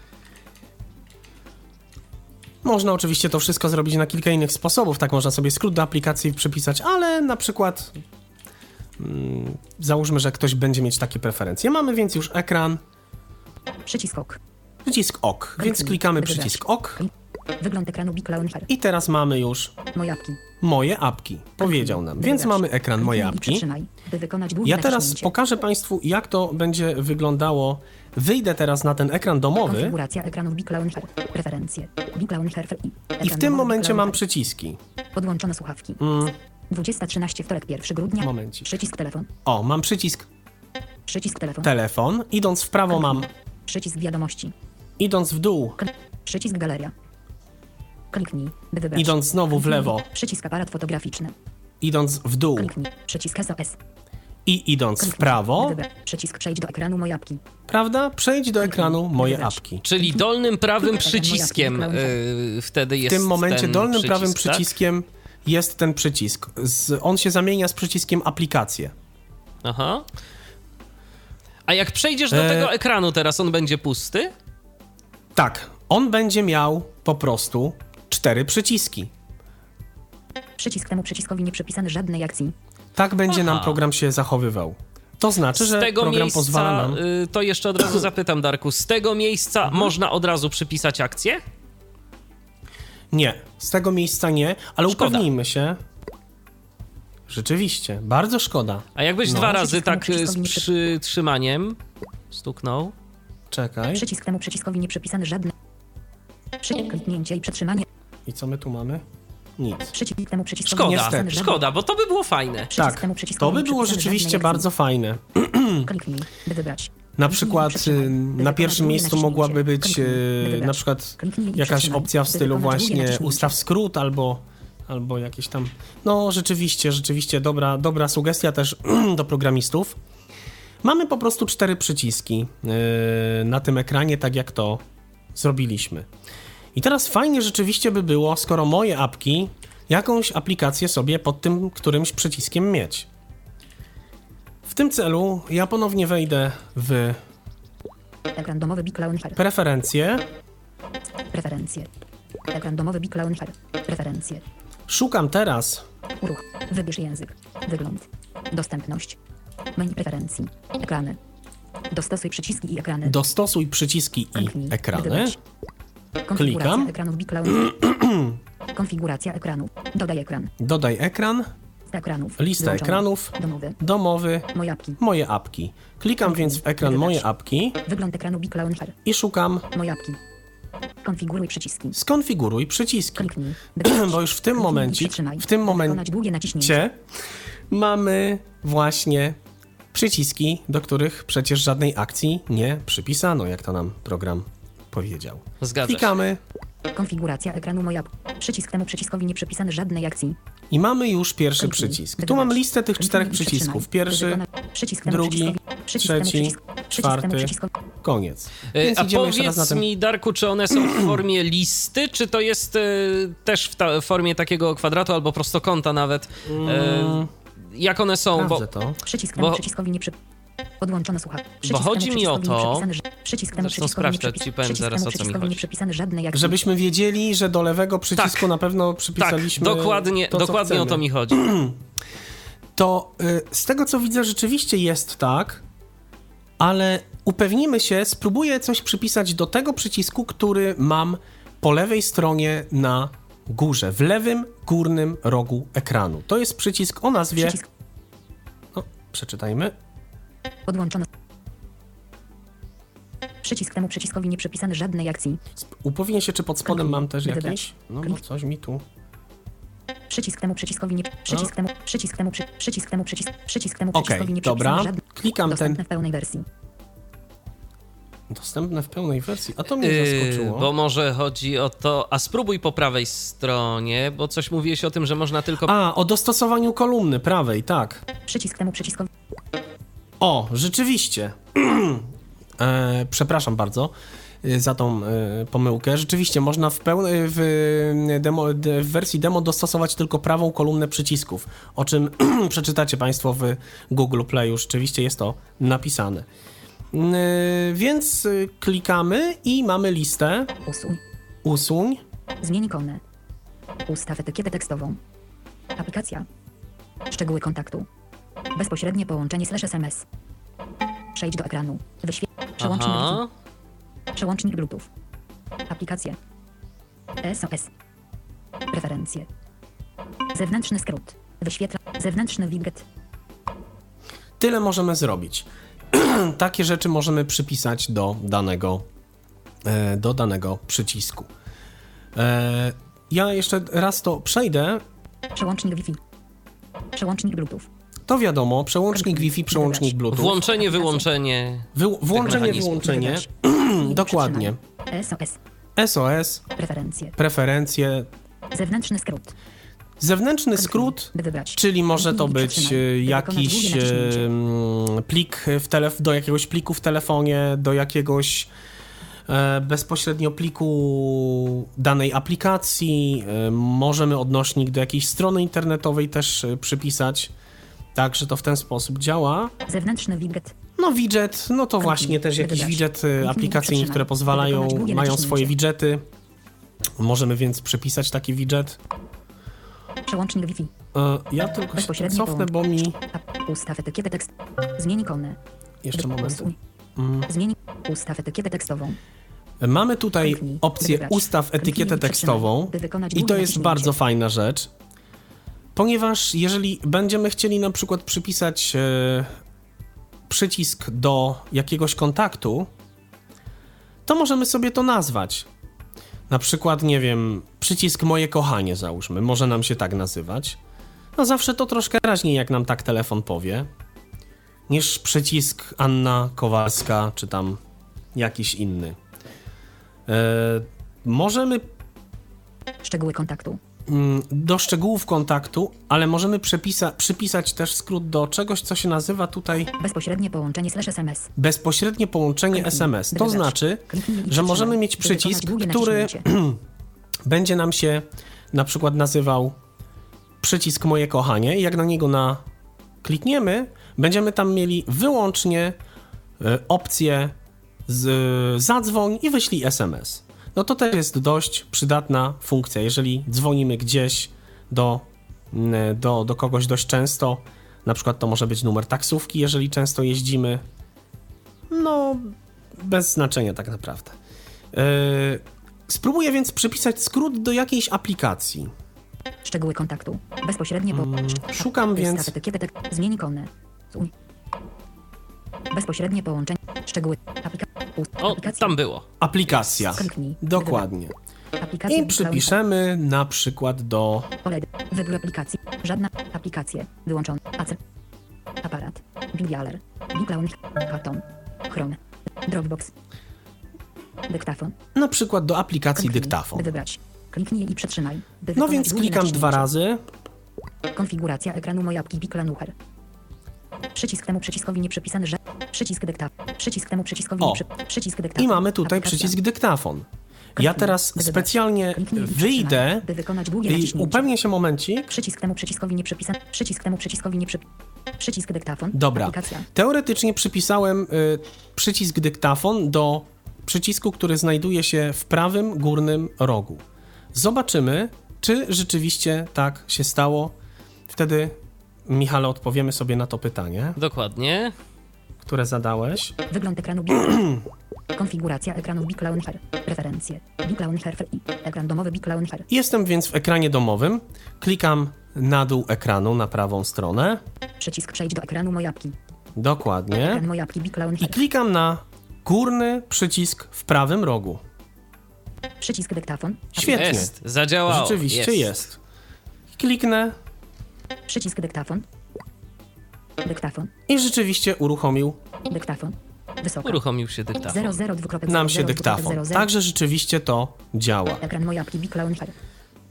Można oczywiście to wszystko zrobić na kilka innych sposobów, tak można sobie skrót do aplikacji przypisać, ale na przykład mm, załóżmy, że ktoś będzie mieć takie preferencje. Mamy więc już ekran, Przycisk OK. Przycisk OK, więc klikamy przycisk OK Wygląd ekranu Big Launcher. i teraz mamy już Moje apki. moje apki. Powiedział nam, więc mamy ekran moje apki. Ja teraz pokażę Państwu, jak to będzie wyglądało. Wyjdę teraz na ten ekran domowy Konfiguracja ekranu Big Launcher. Preferencje. Big Launcher i w tym momencie mam przyciski. Podłączone słuchawki. 20.13 wtorek 1 grudnia. Momencik. Przycisk telefon. O, mam przycisk Przycisk telefon. telefon, idąc w prawo mam, Przycisk wiadomości. Idąc w dół, Przycisk galeria. Kliknij, by wybrać. idąc znowu w lewo, Przycisk aparat fotograficzny. idąc w dół Kliknij. Przycisk SOS. i idąc w Kliknij, prawo, by wybrać. Przycisk przejdź do ekranu moje apki. prawda? Przejdź do ekranu moje Wybrać. apki. Czyli dolnym prawym przyciskiem moja apki, y, wtedy W jest tym momencie ten dolnym przycisk, prawym tak? przyciskiem jest ten przycisk. Z, on się zamienia z przyciskiem aplikacje. Aha. A jak przejdziesz do E- tego ekranu teraz, on będzie pusty? Tak, on będzie miał po prostu cztery przyciski. Przycisk temu przyciskowi nie przypisany żadnej akcji. Tak będzie nam Aha. program się zachowywał. To znaczy, Z że tego program miejsca, pozwala nam. y, to jeszcze od razu zapytam, Darku, z tego miejsca Mhm. można od razu przypisać akcję? Nie, z tego miejsca nie, ale Szkoda. upewnijmy się. Rzeczywiście, bardzo szkoda. A jakbyś No. dwa razy Przycisk tak y, z przytrzymaniem stuknął? Czekaj. Przycisk temu przyciskowi nie przypisany. Przycisk kliknięcie i przetrzymanie. I co my tu mamy? Nic. Przycisk temu przyciskowi Szkoda, nie przypisany żadny. szkoda, bo to by było fajne. Przycisk Tak, temu to by było rzeczywiście bardzo fajne. Kliknij, by wybrać. Na przykład y, na pierwszym miejscu mogłaby być y, na przykład jakaś opcja w stylu właśnie ustaw skrót albo, albo jakieś tam... No rzeczywiście, rzeczywiście dobra, dobra sugestia też do programistów. Mamy po prostu cztery przyciski y, na tym ekranie, tak jak to zrobiliśmy. I teraz fajnie rzeczywiście by było, skoro moje apki, jakąś aplikację sobie pod tym którymś przyciskiem mieć. W tym celu ja ponownie wejdę w Ekran domowy Big Launcher. preferencje, Preferencje. Ekran domowy Big Launcher. Preferencje. szukam teraz Uruch. Wybierz język. Wygląd. Dostępność. Menu preferencji. Ekrany. Dostosuj przyciski i ekrany. dostosuj przyciski i Kliknij, ekrany. wybrać. Konfiguracja Klikam. Launcher. Konfiguracja ekranu. Dodaj ekran. Dodaj ekran, Lista ekranów. Lista Wyłączona. ekranów. Domowy. domowy, Moje apki. moje apki. Klikam więc w ekran moje apki Wygląd ekranu Big Launcher. i szukam Moje apki. Konfiguruj przyciski. skonfiguruj przyciski. Kliknij. wybrać. Bo już w tym Kliknij i momencie, przytrzymaj, w tym momencie wykonać długie naciśnięcie. mamy właśnie przyciski, do których przecież żadnej akcji nie przypisano, jak to nam program powiedział. Zgadza się. Klikamy Konfiguracja ekranu moja. Przycisk temu przyciskowi nie przypisany żadnej akcji. i mamy już pierwszy przycisk. Tu mam listę tych czterech przycisków. Pierwszy, drugi, trzeci, czwarty. koniec. Y, Więc A powiedz ten... mi, Darku, czy one są w formie listy, czy to jest y, też w ta, formie takiego kwadratu albo prostokąta nawet? Y, jak one są? Bo, Sprawdzę to. Przycisk temu Bo- przyciskowi nie przy... Podłączone słuchawki. Przycisk chodzi mi o przyciskowi nie to- Przycisk temu Zresztą nie sprawdź, to przypis- ci powiem przycisk zaraz, temu o co mi chodzi. nie. Żebyśmy wiedzieli, że do lewego przycisku Tak. na pewno tak, przypisaliśmy dokładnie, to, dokładnie o to mi chodzi. To y, z tego co widzę, rzeczywiście jest tak, ale upewnimy się, spróbuję coś przypisać do tego przycisku, który mam po lewej stronie na górze, w lewym górnym rogu ekranu. To jest przycisk o nazwie. Przycisk No, przeczytajmy. podłączone. Przycisk temu przyciskowi nie przypisany żadnej akcji. Upewnię się, czy pod spodem mam też wybrać. No bo Klik. coś mi tu. Przycisk temu przyciskowi nie... Przycisk temu... Przycisk temu... Przy, przycisk temu przycisk... Przycisk temu przyciskowi nie dobra. przypisany żadnej... Klikam ten. W pełnej wersji. Dostępne w pełnej wersji. A to mnie Yy, zaskoczyło. bo może chodzi o to, a spróbuj po prawej stronie, bo coś mówiłeś o tym, że można tylko... A, o dostosowaniu kolumny prawej, tak. Przycisk temu przyciskowi. O, rzeczywiście. e, przepraszam bardzo e, za tą e, pomyłkę. Rzeczywiście można w, peł- w, demo, w wersji demo dostosować tylko prawą kolumnę przycisków, o czym przeczytacie Państwo w Google Play. Rzeczywiście jest to napisane. E, więc e, klikamy i mamy listę. Usuń. Usuń. Zmień ikonę. Ustaw etykietę tekstową. Aplikacja. Szczegóły kontaktu. Bezpośrednie połączenie slash SMS. Przejdź do ekranu. Wyświetl. Przełącznik Aha. Przełącznik Bluetooth. Aplikacje. SOS. Preferencje. Zewnętrzny skrót. Wyświetla. Zewnętrzny widget. Tyle możemy zrobić. Takie rzeczy możemy przypisać do danego, e, do danego przycisku. E, Ja jeszcze raz to przejdę. Przełącznik Wi-Fi. Przełącznik Bluetooth. To wiadomo, przełącznik Wi-Fi, przełącznik Bluetooth. Włączenie, wyłączenie. Wy, włączenie, wyłączenie. Dokładnie. SOS. SOS, Preferencje. preferencje, Zewnętrzny skrót. Zewnętrzny skrót, czyli może to być e, jakiś plik w telef- do jakiegoś pliku w telefonie, do jakiegoś e, bezpośrednio pliku danej aplikacji. E, możemy odnośnik do jakiejś strony internetowej też przypisać. Tak, że to w ten sposób działa. Zewnętrzny widget. No widget, no to właśnie też jakiś widget aplikacyjny, które pozwalają, mają swoje widgety. Możemy więc przypisać taki widget. Przełącznik Wi-Fi. E, Ja tylko się cofnę, bo mi... Ustaw etykietę tekst. Zmień ikonę. Jeszcze moment. usuń. Zmień. Ustaw etykietę tekstową. Mamy tutaj opcję ustaw etykietę tekstową i to jest bardzo fajna rzecz, ponieważ jeżeli będziemy chcieli na przykład przypisać e, przycisk do jakiegoś kontaktu, to możemy sobie to nazwać. Na przykład, nie wiem, przycisk moje kochanie załóżmy, może nam się tak nazywać. No zawsze to troszkę raźniej, jak nam tak telefon powie, niż przycisk Anna Kowalska, czy tam jakiś inny. E, możemy Szczegóły kontaktu. Mm, do szczegółów kontaktu, ale możemy przypisać też skrót do czegoś, co się nazywa tutaj Bezpośrednie połączenie slash SMS. bezpośrednie połączenie Kliknij, SMS. To znaczy, że możemy mieć przycisk, który będzie nam się na przykład nazywał przycisk moje kochanie i jak na niego na klikniemy, będziemy tam mieli wyłącznie e, opcję z, zadzwoń i wyślij SMS. No to też jest dość przydatna funkcja, jeżeli dzwonimy gdzieś do, mm, do, do kogoś dość często, na przykład to może być numer taksówki, jeżeli często jeździmy, no bez znaczenia tak naprawdę. Yy, spróbuję więc przypisać skrót do jakiejś aplikacji. Szczegóły kontaktu. Bezpośrednie po... Mm, szukam więc-. Zmień ikonę. Bezpośrednie połączenie. Szczegóły. Aplika... Ust... O, aplikacja. tam było. Aplikacja. Kliknij. Dokładnie. Aplikacja I przypiszemy na przykład do OLED. Wybór aplikacji. Żadna. Aplikacje. Wyłączone. AC. Aparat. Dialer. Biclown. Atom. Chrome. Dropbox. Dyktafon. na przykład do aplikacji Kliknij, dyktafon. By wybrać. Kliknij i przytrzymaj. By No więc klikam dwa razy. Konfiguracja ekranu moja apki. Przycisk temu przyciskowi nie przypisany, że... Przycisk dyktafon. Przycisk temu przyciskowi O. przy... Przycisk dyktafon. I mamy tutaj Aplikacja. przycisk dyktafon. Ja teraz specjalnie wyjdę i upewnię się momencik. Przycisk temu przyciskowi nie przypisany. Przycisk temu przyciskowi nie przy... Przycisk dyktafon. Dobra. Teoretycznie przypisałem y, przycisk dyktafon do przycisku, który znajduje się w prawym górnym rogu. Zobaczymy, czy rzeczywiście tak się stało. Wtedy, Michale, odpowiemy sobie na to pytanie, Dokładnie. które zadałeś. Wygląd ekranu. Konfiguracja ekranu Biclauncher. Preferencje. Biclauncher i ekran domowy Biclauncher. Jestem więc w ekranie domowym. Klikam na dół ekranu, na prawą stronę. Przycisk przejdź do ekranu mojapki. Dokładnie. Ekran mojapki I Biclauncher. klikam na górny przycisk w prawym rogu. Przycisk dyktafon. Świetnie. Jest, zadziałało. Rzeczywiście jest. Kliknę Przycisk dyktafon. Dyktafon. i rzeczywiście uruchomił Dyktafon. Wysoka. Uruchomił się dyktafon. 002. Nam się dyktafon. Także rzeczywiście to działa. Ekran moja apki Big Launcher.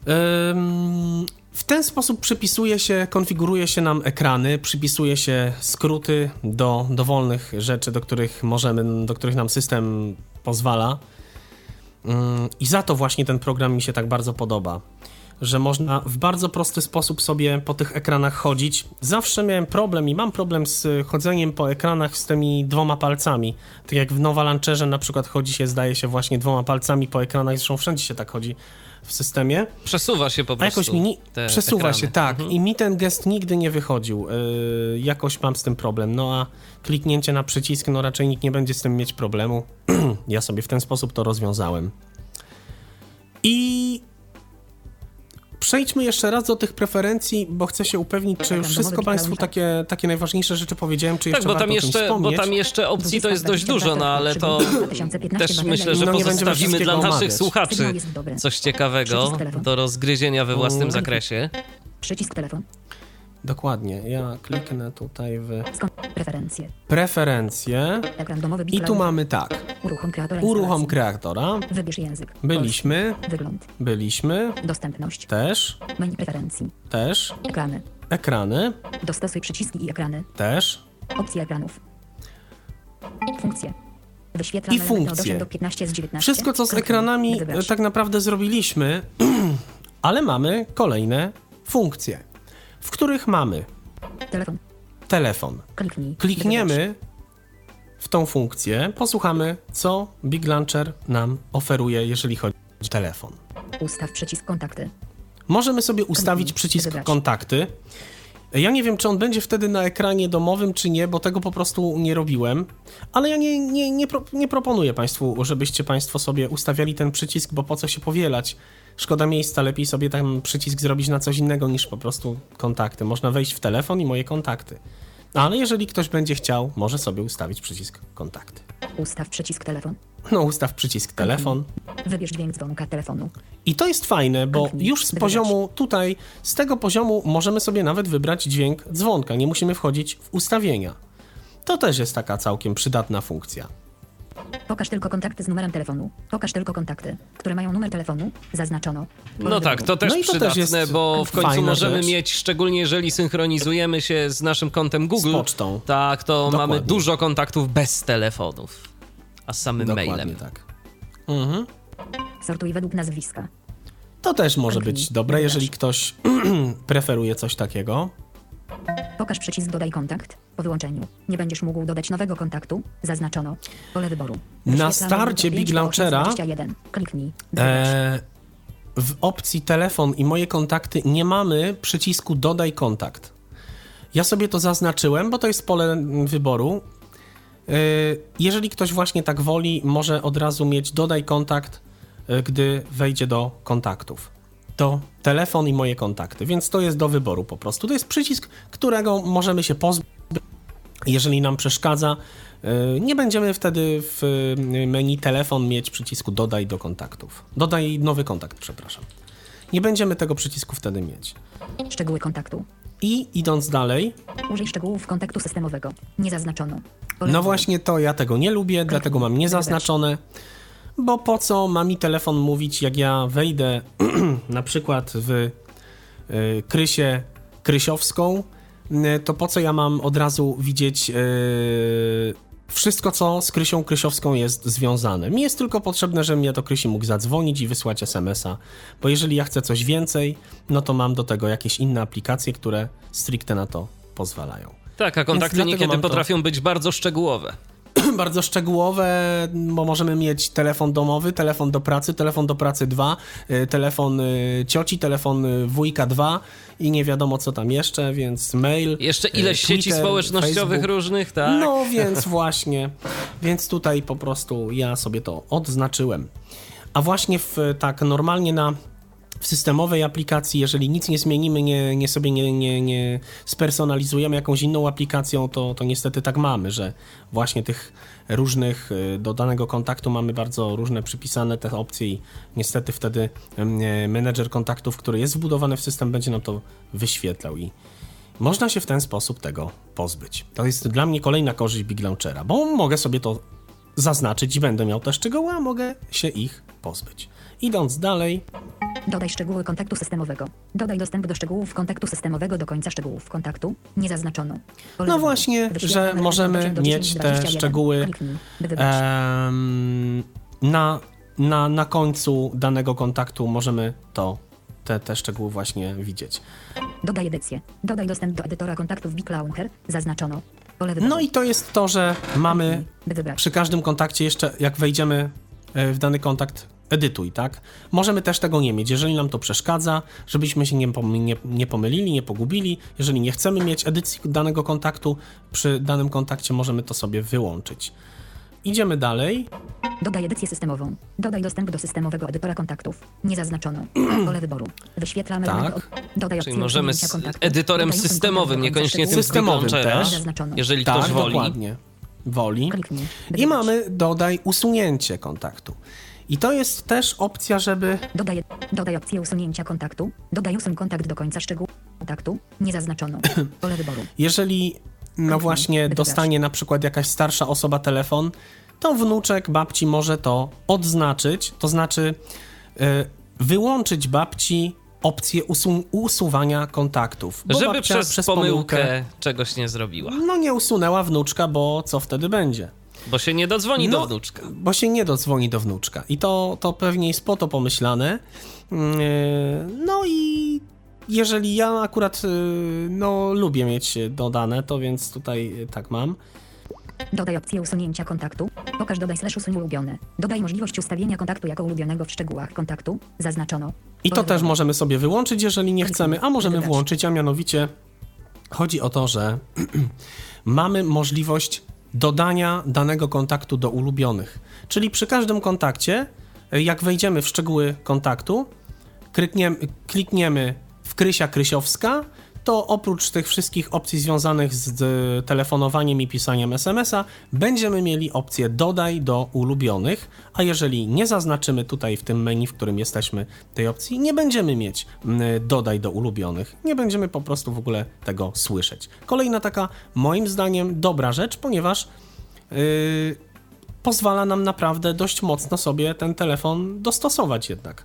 Ym, W ten sposób przypisuje się, konfiguruje się nam ekrany, przypisuje się skróty do dowolnych rzeczy, do których możemy, do których nam system pozwala. Ym, I za to właśnie ten program mi się tak bardzo podoba, że można w bardzo prosty sposób sobie po tych ekranach chodzić. Zawsze miałem problem i mam problem z chodzeniem po ekranach z tymi dwoma palcami. Tak jak w Nowa Launcherze na przykład chodzi się, zdaje się, właśnie dwoma palcami po ekranach, zresztą wszędzie się tak chodzi w systemie. Przesuwa się po A prostu. jakoś mi ni- przesuwa ekrany. się, tak. Mhm. I mi ten gest nigdy nie wychodził. Yy, jakoś mam z tym problem. No a kliknięcie na przycisk, no raczej nikt nie będzie z tym mieć problemu. ja sobie w ten sposób to rozwiązałem. I przejdźmy jeszcze raz do tych preferencji, bo chcę się upewnić, czy już wszystko Państwu takie, takie najważniejsze rzeczy powiedziałem, czy Tak, jeszcze bo warto tam jeszcze, bo tam jeszcze opcji to jest dość dużo, no ale to 2015 też myślę, że pozostawimy dla naszych słuchaczy coś ciekawego do rozgryzienia we własnym Mm. zakresie. Przycisk telefon. Dokładnie. Ja kliknę tutaj w preferencje. preferencje i tu mamy tak. Uruchom kreatora Uruchom kreatora. Wybierz język. Byliśmy. Wygląd. byliśmy, Dostępność. też, Menu preferencji. też, Ekrany. ekrany, Dostosuj przyciski i ekrany. też. Opcje ekranów. Funkcje. I funkcje. 8 do 15 z 19. Wszystko, co z ekranami e, tak naprawdę zrobiliśmy, ale mamy kolejne funkcje, w których mamy Telefon. telefon. Kliknij. Klikniemy w tą funkcję, posłuchamy, co Big Launcher nam oferuje, jeżeli chodzi o telefon. Ustaw przycisk kontakty. Możemy sobie ustawić Kliknij, przycisk wybrać. kontakty. Ja nie wiem, czy on będzie wtedy na ekranie domowym, czy nie, bo tego po prostu nie robiłem. Ale ja nie, nie, nie, pro, nie proponuję Państwu, żebyście Państwo sobie ustawiali ten przycisk, bo po co się powielać? Szkoda miejsca, lepiej sobie tam przycisk zrobić na coś innego niż po prostu kontakty. Można wejść w telefon i moje kontakty. Ale jeżeli ktoś będzie chciał, może sobie ustawić przycisk kontakty. Ustaw przycisk telefon. No, ustaw przycisk telefon. Wybierz dźwięk dzwonka telefonu. I to jest fajne, bo Kliknij, już z poziomu tutaj, z tego poziomu możemy sobie nawet wybrać dźwięk dzwonka. Nie musimy wchodzić w ustawienia. To też jest taka całkiem przydatna funkcja. Pokaż tylko kontakty z numerem telefonu. Pokaż tylko kontakty, które mają numer telefonu. Zaznaczono. No tak, to też No to też przydatne, jest bo w końcu możemy rzecz. mieć, szczególnie jeżeli synchronizujemy się z naszym kontem Google, pocztą. tak, to Dokładnie. mamy dużo kontaktów bez telefonów, a z samym Dokładnie mailem. tak. Mhm. Sortuj według nazwiska. To też może Kliknij, być dobre, jeżeli ktoś preferuje coś takiego. Pokaż przycisk dodaj kontakt. Po wyłączeniu. Nie będziesz mógł dodać nowego kontaktu. Zaznaczono. Pole wyboru. Na starcie Big 5 do Launchera 21. Kliknij. E, w opcji telefon i moje kontakty nie mamy przycisku dodaj kontakt. Ja sobie to zaznaczyłem, bo to jest pole wyboru. E, jeżeli ktoś właśnie tak woli, może od razu mieć dodaj kontakt, e, gdy wejdzie do kontaktów. To telefon i moje kontakty, więc to jest do wyboru po prostu. To jest przycisk, którego możemy się pozbyć jeżeli nam przeszkadza, y, nie będziemy wtedy w y, menu telefon mieć przycisku dodaj do kontaktów. Dodaj nowy kontakt, przepraszam. Nie będziemy tego przycisku wtedy mieć. Szczegóły kontaktu. I idąc dalej, Użyj szczegółów kontaktu systemowego. Nie zaznaczono. No właśnie to ja tego nie lubię, dlatego mam niezaznaczone, bo po co ma mi telefon mówić, jak ja wejdę na przykład w y, Krysię Krysiowską, y, to po co ja mam od razu widzieć y, wszystko, co z Krysią Krysiowską jest związane. Mi jest tylko potrzebne, żebym ja do Krysi mógł zadzwonić i wysłać SMS-a, bo jeżeli ja chcę coś więcej, no to mam do tego jakieś inne aplikacje, które stricte na to pozwalają. Tak, a kontakty niekiedy mam to- potrafią być bardzo szczegółowe. bardzo szczegółowe, bo możemy mieć telefon domowy, telefon do pracy, telefon do pracy 2, y, telefon y, cioci, telefon y, wujka 2 i nie wiadomo co tam jeszcze, więc mail. Jeszcze ileś sieci Twitter, społecznościowych Facebook. różnych, tak? No więc właśnie, więc tutaj po prostu ja sobie to odznaczyłem. A właśnie w, tak normalnie na w systemowej aplikacji, jeżeli nic nie zmienimy, nie, nie sobie nie, nie, nie spersonalizujemy jakąś inną aplikacją, to, to niestety tak mamy, że właśnie tych różnych y, do danego kontaktu mamy bardzo różne przypisane te opcje i niestety wtedy menedżer kontaktów, który jest wbudowany w system, będzie nam to wyświetlał i Można się w ten sposób tego pozbyć. To jest dla mnie kolejna korzyść Big Launchera, bo mogę sobie to zaznaczyć i będę miał te szczegóły, a mogę się ich pozbyć. Idąc dalej, Dodaj szczegóły kontaktu systemowego. Dodaj dostęp do szczegółów kontaktu systemowego do końca szczegółów kontaktu. Nie zaznaczono. No właśnie, że możemy do 10 mieć te 21. szczegóły em, na, na, na końcu danego kontaktu możemy to, te, te szczegóły właśnie widzieć. Dodaj edycję. Dodaj dostęp do edytora kontaktów Big Launcher. Zaznaczono. No i to jest to, że mamy przy każdym kontakcie jeszcze, jak wejdziemy e, w dany kontakt, edytuj, tak? Możemy też tego nie mieć, jeżeli nam to przeszkadza, żebyśmy się nie, pom- nie, nie pomylili, nie pogubili. Jeżeli nie chcemy mieć edycji danego kontaktu, przy danym kontakcie możemy to sobie wyłączyć. Idziemy dalej. Dodaj edycję systemową. Dodaj dostęp do systemowego edytora kontaktów. Nie zaznaczono. Pole wyboru. Wyświetlamy Tak. od... Dodaj Czyli możemy z edytorem systemowym, niekoniecznie tym Systemowym też. Jeżeli tak, ktoś woli. dokładnie. Woli. Kliknij. I mamy dodaj usunięcie kontaktu. I to jest też opcja, żeby Dodaj, dodaj opcję usunięcia kontaktu. Dodaj usuń kontakt do końca szczegółu kontaktu. Nie zaznaczono. Pole wyboru. Jeżeli no właśnie dostanie na przykład jakaś starsza osoba telefon, to wnuczek babci może to odznaczyć, to znaczy y, wyłączyć babci opcję usu- usuwania kontaktów. bo Żeby babcia przez, pomyłkę czegoś nie zrobiła. no nie usunęła wnuczka, bo co wtedy będzie? Bo się nie dodzwoni do No, wnuczka. Bo się nie dodzwoni do wnuczka. I to, to pewnie jest po to pomyślane. Yy, No i jeżeli ja akurat yy, no, lubię mieć dodane, to więc tutaj yy, tak mam. Dodaj opcję usunięcia kontaktu. Pokaż dodaj slash usuń ulubione. Dodaj możliwość ustawienia kontaktu jako ulubionego w szczegółach kontaktu. Zaznaczono. I to też możemy sobie wyłączyć, jeżeli nie chcemy, a możemy włączyć, a mianowicie chodzi o to, że mamy możliwość dodania danego kontaktu do ulubionych. Czyli przy każdym kontakcie, jak wejdziemy w szczegóły kontaktu, klikniemy, klikniemy w Krysia Krysiowska, to oprócz tych wszystkich opcji związanych z e, telefonowaniem i pisaniem SMS-a, będziemy mieli opcję dodaj do ulubionych, a jeżeli nie zaznaczymy tutaj w tym menu, w którym jesteśmy tej opcji, nie będziemy mieć m, dodaj do ulubionych. Nie będziemy po prostu w ogóle tego słyszeć. Kolejna taka, moim zdaniem, dobra rzecz, ponieważ yy, pozwala nam naprawdę dość mocno sobie ten telefon dostosować jednak.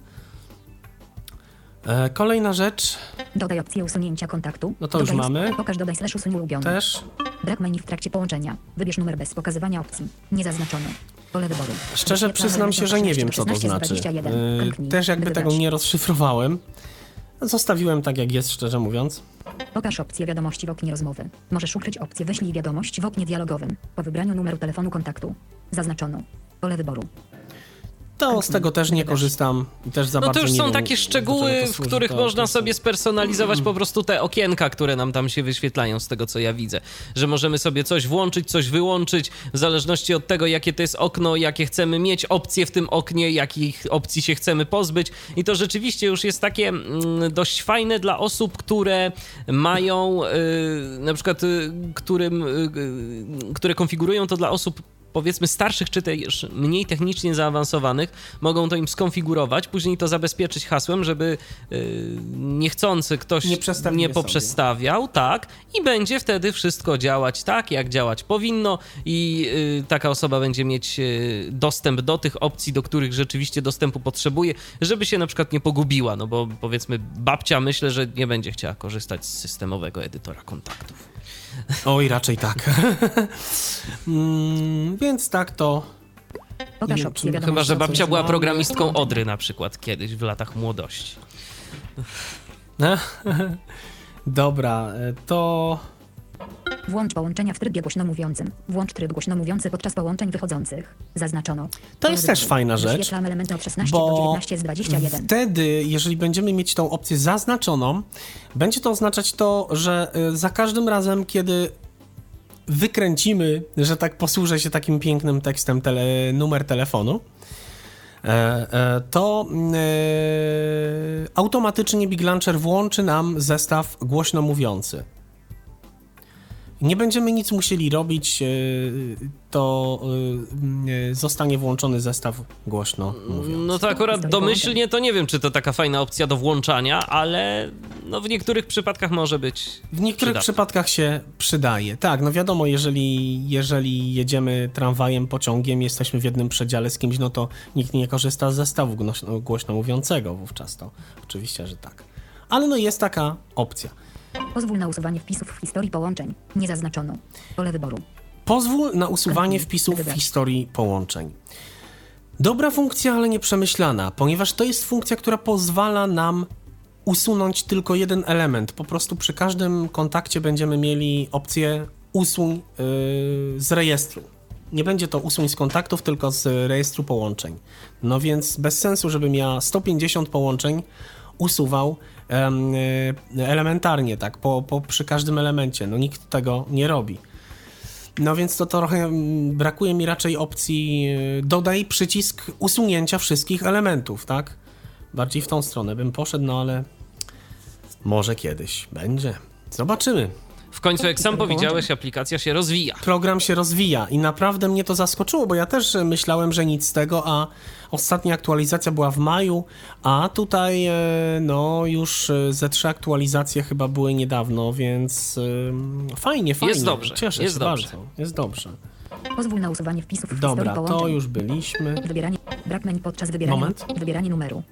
E, Kolejna rzecz Dodaj opcję usunięcia kontaktu. No to już dodaj, mamy. Pokaż dodaj slash usuń ulubione. też. Brak menu w trakcie połączenia. Wybierz numer bez pokazywania opcji. Nie zaznaczono. Pole wyboru. Szczerze przyznam się, że nie wiem, co to 16 z znaczy. 21. E, Też jakby by tego nie rozszyfrowałem. Zostawiłem tak, jak jest, szczerze mówiąc. Pokaż opcję wiadomości w oknie rozmowy. Możesz ukryć opcję wyślij wiadomość w oknie dialogowym. Po wybraniu numeru telefonu kontaktu. Zaznaczono. Pole wyboru. To z tego też nie korzystam i też za No bardzo to już są wiem, takie szczegóły, w których To- można to- sobie spersonalizować po prostu te okienka, które nam tam się wyświetlają, z tego co ja widzę. Że możemy sobie coś włączyć, coś wyłączyć, w zależności od tego, jakie to jest okno, jakie chcemy mieć opcje w tym oknie, jakich opcji się chcemy pozbyć. I to rzeczywiście już jest takie mm, dość fajne dla osób, które mają, y, na przykład, y, którym, y, które konfigurują to dla osób powiedzmy starszych czy też mniej technicznie zaawansowanych, mogą to im skonfigurować, później to zabezpieczyć hasłem, żeby y, niechcący ktoś Nie nie, poprzestawiał, tak, i będzie wtedy wszystko działać tak, jak działać powinno i y, taka osoba będzie mieć y, dostęp do tych opcji, do których rzeczywiście dostępu potrzebuje, żeby się na przykład nie pogubiła, no bo powiedzmy babcia myślę, że nie będzie chciała korzystać z systemowego edytora kontaktów. Oj, raczej tak. mm, więc tak to. Pokaż Nie, opcję chyba, wiadomości. Chyba, że babcia była programistką Odry na przykład kiedyś w latach młodości. Dobra, e, to. Włącz połączenia w trybie głośno mówiącym. Włącz tryb głośno mówiący podczas połączeń wychodzących. Zaznaczono. To jest też fajna rzecz, elementy od 16 do Bo 19 z 21. wtedy, jeżeli będziemy mieć tą opcję zaznaczoną, będzie to oznaczać to, że e, za każdym razem, kiedy wykręcimy, że tak posłużę się takim pięknym tekstem tele, numer telefonu, e, e, to e, automatycznie Big Launcher włączy nam zestaw głośno mówiący. Nie będziemy nic musieli robić, yy, to yy, zostanie włączony zestaw głośno mówiąc. No to akurat domyślnie to nie wiem, czy to taka fajna opcja do włączania, ale no w niektórych przypadkach może być. W niektórych przydatne. przypadkach się przydaje. Tak, no wiadomo, jeżeli, jeżeli jedziemy tramwajem, pociągiem, jesteśmy w jednym przedziale z kimś, no to nikt nie korzysta z zestawu głośno, głośno mówiącego wówczas to. Oczywiście, że tak. Ale no jest taka opcja. Pozwól na usuwanie wpisów w historii połączeń. Nie zaznaczono. Pole wyboru. Pozwól na usuwanie wpisów w historii połączeń. Dobra funkcja, ale nieprzemyślana, ponieważ to jest funkcja, która pozwala nam usunąć tylko jeden element. Po prostu przy każdym kontakcie będziemy mieli opcję usuń yy, z rejestru. Nie będzie to usuń z kontaktów, tylko z rejestru połączeń. No więc bez sensu, żebym ja 150 połączeń usuwał elementarnie, tak, po, po, przy każdym elemencie. No nikt tego nie robi. No więc to trochę mm, brakuje mi raczej opcji y, dodaj przycisk usunięcia wszystkich elementów, tak? Bardziej w tą stronę bym poszedł, no ale może kiedyś będzie. Zobaczymy. W końcu, jak sam powiedziałeś, aplikacja się rozwija. Program się rozwija i naprawdę mnie to zaskoczyło, bo ja też myślałem, że nic z tego, a ostatnia aktualizacja była w maju, a tutaj e, no już e, ze trzy aktualizacje chyba były niedawno, więc e, fajnie, fajnie. dobrze, Cieszę jest się dobrze. bardzo. Jest dobrze. Pozwól na usuwanie wpisów w Dobra, historii połączeń. to już byliśmy. Wybieranie. Brak menu podczas wybierania. Moment. Wybieranie numeru.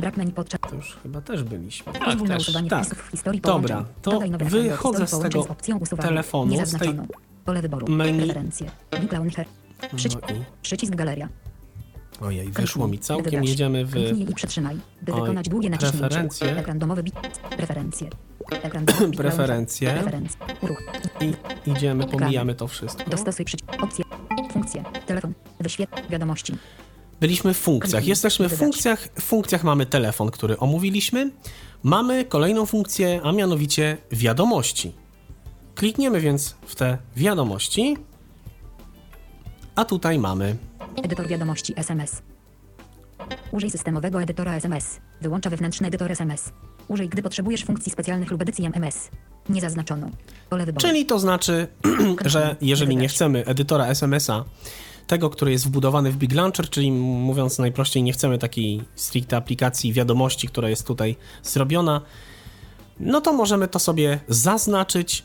Brak menu podczas. To już chyba też byliśmy. Pozwól na też. usuwanie Tak. wpisów w historii Dobra, połączeń. to Dodaj nowe ekrany do wychodzę z tego z telefonu, z tej. Pole wyboru. menu. Preferencje. Big Launcher. Przyci- No i- Przycisk galeria. Ojej, wyszło mi całkiem, wybrać. jedziemy w... Kliknij i przytrzymaj, by Oj, wykonać długie naciśnięcie. preferencje. Ekran domowy bit. Preferencje. Ekran domowy Preferencje. Uruch. I idziemy, pomijamy to wszystko. Dostosuj przycisk. Opcje. Funkcje. Telefon. Wyświetl. Wiadomości. Byliśmy w funkcjach. Jesteśmy w funkcjach. W funkcjach mamy telefon, który omówiliśmy. Mamy kolejną funkcję, a mianowicie wiadomości. Klikniemy więc w te wiadomości. A tutaj mamy Edytor wiadomości SMS. Użyj systemowego edytora SMS. Wyłącza wewnętrzny edytor SMS. Użyj, gdy potrzebujesz funkcji specjalnych lub edycji MMS. Nie zaznaczono. Pole wyboru. Czyli to znaczy, że jeżeli nie chcemy edytora SMS-a, tego, który jest wbudowany w Big Launcher, czyli mówiąc najprościej, nie chcemy takiej stricte aplikacji wiadomości, która jest tutaj zrobiona, no to możemy to sobie zaznaczyć.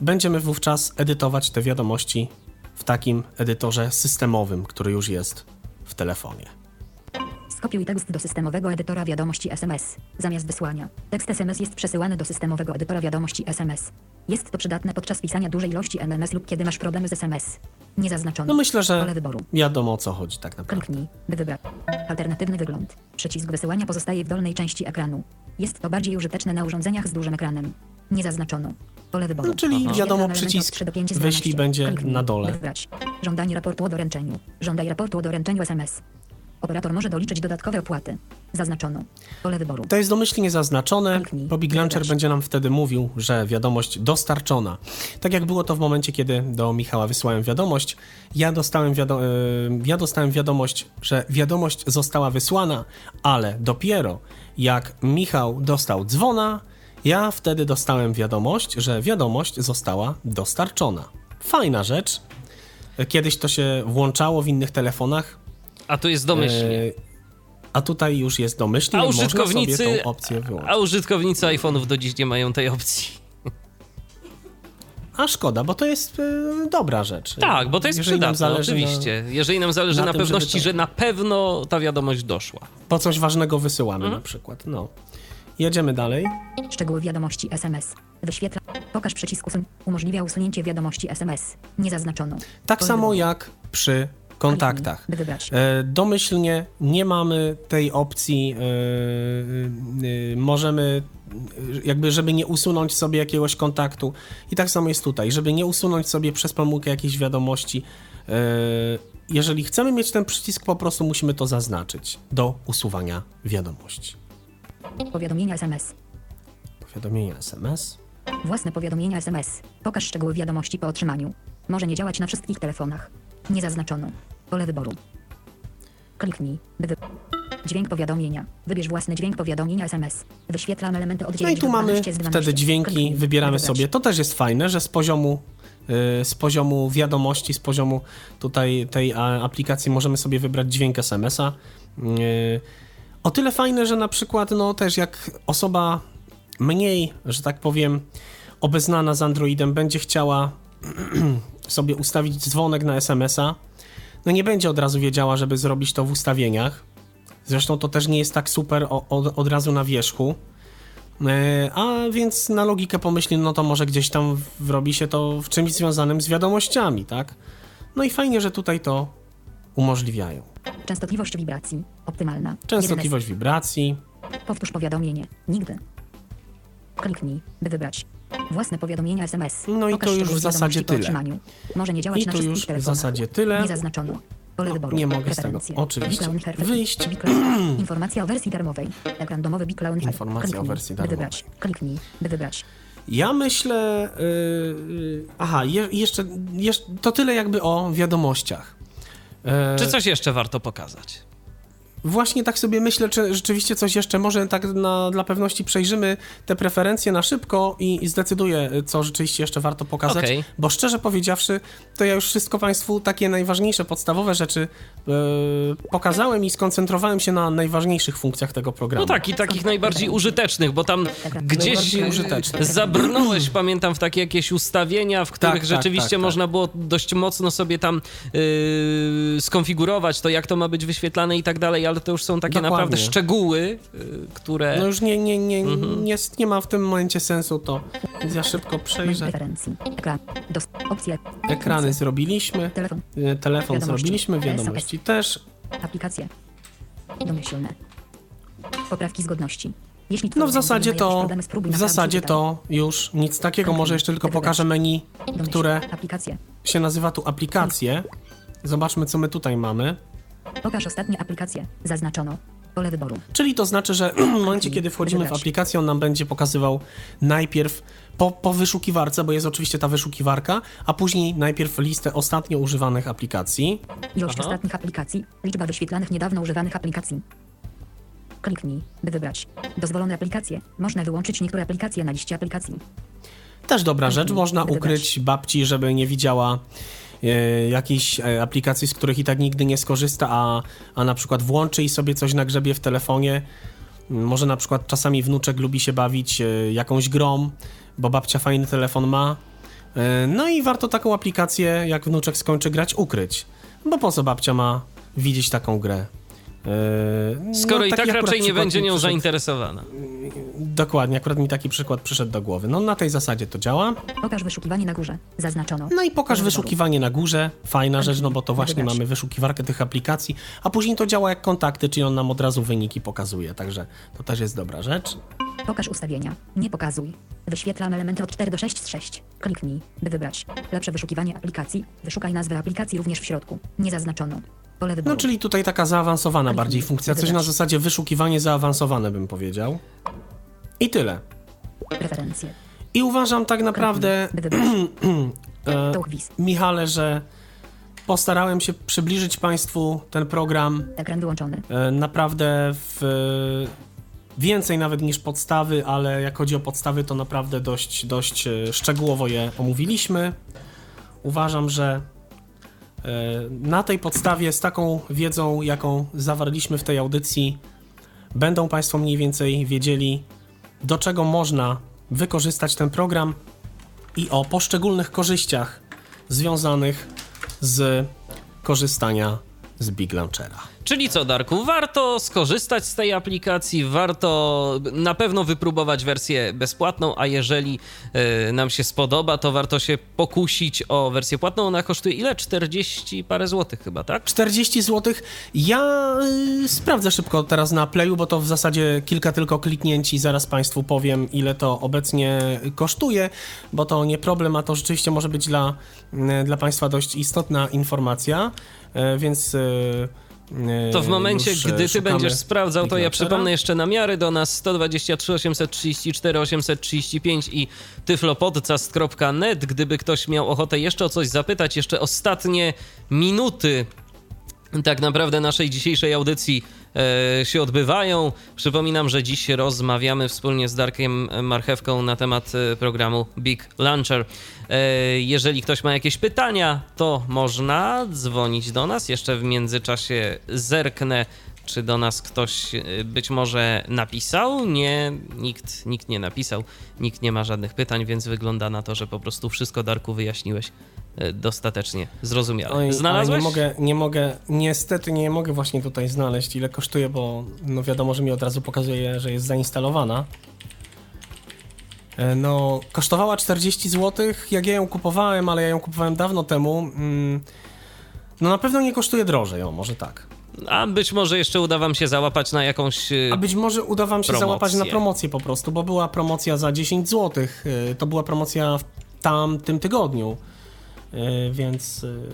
Będziemy wówczas edytować te wiadomości w takim edytorze systemowym, który już jest w telefonie. Skopiuj tekst do systemowego edytora wiadomości SMS. Zamiast wysłania. Tekst SMS jest przesyłany do systemowego edytora wiadomości SMS. Jest to przydatne podczas pisania dużej ilości MMS lub kiedy masz problemy z SMS. Nie zaznaczono. No myślę, że wiadomo o co chodzi tak naprawdę. Kliknij, by wybrać. Alternatywny wygląd. Przycisk wysyłania pozostaje w dolnej części ekranu. Jest to bardziej użyteczne na urządzeniach z dużym ekranem. Nie zaznaczono. Pole wyboru. No, czyli Świetla wiadomo, przycisk 3 do 5 z wyślij 12. będzie na dole. Wybrać. Żądanie raportu o doręczeniu. Żądaj raportu o doręczeniu SMS. Operator może doliczyć dodatkowe opłaty. Zaznaczono. Pole wyboru. To jest domyślnie zaznaczone, Kliknij. bo Big Launcher Wybrać. będzie nam wtedy mówił, że wiadomość dostarczona. Tak jak było to w momencie, kiedy do Michała wysłałem wiadomość, ja dostałem, wiado- e, ja dostałem wiadomość, że wiadomość została wysłana, ale dopiero jak Michał dostał dzwona, ja wtedy dostałem wiadomość, że wiadomość została dostarczona. Fajna rzecz. Kiedyś to się włączało w innych telefonach, A tu jest domyślnie. e, a tutaj już jest domyślnie, A można sobie użytkownicy, tą opcję wyłączyć. a użytkownicy iPhone'ów do dziś nie mają tej opcji. A szkoda, bo to jest e, dobra rzecz. Tak, bo to jest Jeżeli przydatne, zależy oczywiście. Jeżeli nam zależy na na, tym, pewności, to- że na pewno ta wiadomość doszła. Na, po coś ważnego wysyłamy Mhm. na przykład. No. Jedziemy dalej. Szczegóły wiadomości SMS. Wyświetla. Pokaż przycisk usuń. Umożliwia usunięcie wiadomości SMS. Nie zaznaczono. Tak samo jak przy kontaktach. E, domyślnie nie mamy tej opcji, e, e, możemy jakby, żeby nie usunąć sobie jakiegoś kontaktu. I tak samo jest tutaj, żeby nie usunąć sobie przez pomyłkę jakiejś wiadomości. jeżeli chcemy mieć ten przycisk, po prostu musimy to zaznaczyć do usuwania wiadomości. Powiadomienia SMS. Powiadomienia SMS. Własne powiadomienia SMS. Pokaż szczegóły wiadomości po otrzymaniu. Może nie działać na wszystkich telefonach. Nie zaznaczono. Pole wyboru. Kliknij, by wy... Dźwięk powiadomienia. Wybierz własny dźwięk powiadomienia SMS. Wyświetlam elementy od No 9 i tu mamy 12 z 12. wtedy dźwięki, Kliknij, wybieramy sobie. To też jest fajne, że z poziomu, y, z poziomu wiadomości, z poziomu tutaj tej aplikacji możemy sobie wybrać dźwięk SMS-a. O tyle fajne, że na przykład no też jak osoba mniej, że tak powiem, obeznana z Androidem będzie chciała sobie ustawić dzwonek na SMS-a, no nie będzie od razu wiedziała, żeby zrobić to w ustawieniach. Zresztą to też nie jest tak super od, od razu na wierzchu. E, A więc na logikę pomyśli, no to może gdzieś tam robi się to w czymś związanym z wiadomościami, tak? No i fajnie, że tutaj to umożliwiają. Częstotliwość wibracji. Optymalna. Częstotliwość wibracji. 11. Powtórz powiadomienie. Nigdy. Kliknij, by wybrać. Własne powiadomienia SMS. No i Pokaż to już w zasadzie tyle. Może nie działać I na to już w zasadzie tyle. Nie zaznaczono. Pole No, wyboru. nie mogę z tego oczywiście wyjść. Informacja o wersji darmowej. Ekran domowy Big Clown Perfect. Informacja o wersji by darmowej. wybrać. Kliknij, by wybrać. Ja myślę. Yy, aha, je, jeszcze, jeszcze to tyle jakby o wiadomościach. E, Czy coś jeszcze warto pokazać? Właśnie tak sobie myślę, czy rzeczywiście coś jeszcze, może tak na, dla pewności przejrzymy te preferencje na szybko i, i zdecyduję, co rzeczywiście jeszcze warto pokazać, Okej. bo szczerze powiedziawszy, to ja już wszystko Państwu takie najważniejsze, podstawowe rzeczy e, pokazałem i skoncentrowałem się na najważniejszych funkcjach tego programu. No tak, i takich najbardziej użytecznych, bo tam gdzieś Najbardziej e, użytecznych. zabrnąłeś, pamiętam, w takie jakieś ustawienia, w których Tak, tak, rzeczywiście tak, tak. można było dość mocno sobie tam yy, skonfigurować to, jak to ma być wyświetlane i tak dalej, ale to już są takie Dokładnie. naprawdę szczegóły, yy, które... No już nie, nie, nie, Mhm. nie, nie ma w tym momencie sensu to, więc ja szybko przejrzę. Ekrany zrobiliśmy, Telefon. e, telefon zrobiliśmy, wiadomości też. Aplikacje. Domyślne. Poprawki zgodności. Jeśli No w zasadzie to, w zasadzie to już nic takiego, może jeszcze tylko pokażę menu, które się nazywa tu aplikacje. Zobaczmy, co my tutaj mamy. Pokaż ostatnie aplikacje. Zaznaczono. Pole wyboru. Czyli to znaczy, że w momencie, kiedy wchodzimy w aplikację, on nam będzie pokazywał najpierw po, po wyszukiwarce, bo jest oczywiście ta wyszukiwarka, a później najpierw listę ostatnio używanych aplikacji. Ilość Aha. ostatnich aplikacji. Liczba wyświetlanych niedawno używanych aplikacji. Kliknij, by wybrać. Dozwolone aplikacje. Można wyłączyć niektóre aplikacje na liście aplikacji. Też dobra rzecz, można Wybrać. ukryć babci, żeby nie widziała e, jakichś e, aplikacji, z których i tak nigdy nie skorzysta, a, a na przykład włączy i sobie coś nagrzebie w telefonie. Może na przykład czasami wnuczek lubi się bawić e, jakąś grą, bo babcia fajny telefon ma. E, No i warto taką aplikację, jak wnuczek skończy grać, ukryć. Bo po co babcia ma widzieć taką grę? E, Skoro no, i tak raczej nie będzie nią przyszedł- zainteresowana. Dokładnie, akurat mi taki przykład przyszedł do głowy. No na tej zasadzie to działa. Pokaż wyszukiwanie na górze. Zaznaczono. No i pokaż wyboru. wyszukiwanie na górze. Fajna rzecz, no bo to właśnie Wybrać. mamy wyszukiwarkę tych aplikacji, a później to działa jak kontakty, czyli on nam od razu wyniki pokazuje, także to też jest dobra rzecz. Pokaż ustawienia. Nie pokazuj. Wyświetlam elementy od 4 do 6 z 6. Kliknij, by wybrać. Lepsze wyszukiwanie aplikacji. Wyszukaj nazwę aplikacji również w środku. Nie zaznaczono. No czyli tutaj taka zaawansowana bardziej funkcja, coś na zasadzie wyszukiwanie zaawansowane bym powiedział. I tyle. Preferencje. I uważam tak naprawdę, e. Michale, że postarałem się przybliżyć Państwu ten program Ekran wyłączony. E, naprawdę w, więcej nawet niż podstawy, ale jak chodzi o podstawy, to naprawdę dość, dość e, szczegółowo je omówiliśmy. Uważam, że na tej podstawie, z taką wiedzą, jaką zawarliśmy w tej audycji, będą Państwo mniej więcej wiedzieli, do czego można wykorzystać ten program i o poszczególnych korzyściach związanych z korzystania z Big Launchera. Czyli co, Darku, warto skorzystać z tej aplikacji, warto na pewno wypróbować wersję bezpłatną, a jeżeli e, nam się spodoba, to warto się pokusić o wersję płatną. Ona kosztuje ile? 40 parę złotych chyba, tak? 40 zł. Ja y, sprawdzę szybko teraz na Playu, bo to w zasadzie kilka tylko kliknięć i zaraz Państwu powiem, ile to obecnie kosztuje, bo to nie problem, a to rzeczywiście może być dla, y, dla Państwa dość istotna informacja, y, więc... y, y, To w momencie, gdy ty będziesz sprawdzał, to ja przypomnę jeszcze namiary do nas 123 834 835 i tyflopodcast.net. Gdyby ktoś miał ochotę jeszcze o coś zapytać, jeszcze ostatnie minuty tak naprawdę naszej dzisiejszej audycji e, się odbywają. Przypominam, że dziś rozmawiamy wspólnie z Darkiem Marchewką na temat e, programu Big Launcher. E, jeżeli ktoś ma jakieś pytania, to można dzwonić do nas. Jeszcze w międzyczasie zerknę czy do nas ktoś y, być może napisał? Nie, nikt, nikt nie napisał, nikt nie ma żadnych pytań, więc wygląda na to, że po prostu wszystko Darku wyjaśniłeś dostatecznie zrozumiale. Oj, Znalazłeś? Nie mogę, nie mogę, niestety nie mogę właśnie tutaj znaleźć ile kosztuje, bo no wiadomo, że mi od razu pokazuje, że jest zainstalowana. E, No, kosztowała 40 zł, jak ja ją kupowałem, ale ja ją kupowałem dawno temu. mm, No na pewno nie kosztuje drożej, o może tak. A być może jeszcze uda wam się załapać na jakąś... y, A być może uda wam się Promocję. załapać na promocję po prostu, bo była promocja za 10 zł. To była promocja w tamtym tygodniu. Y, Więc. y,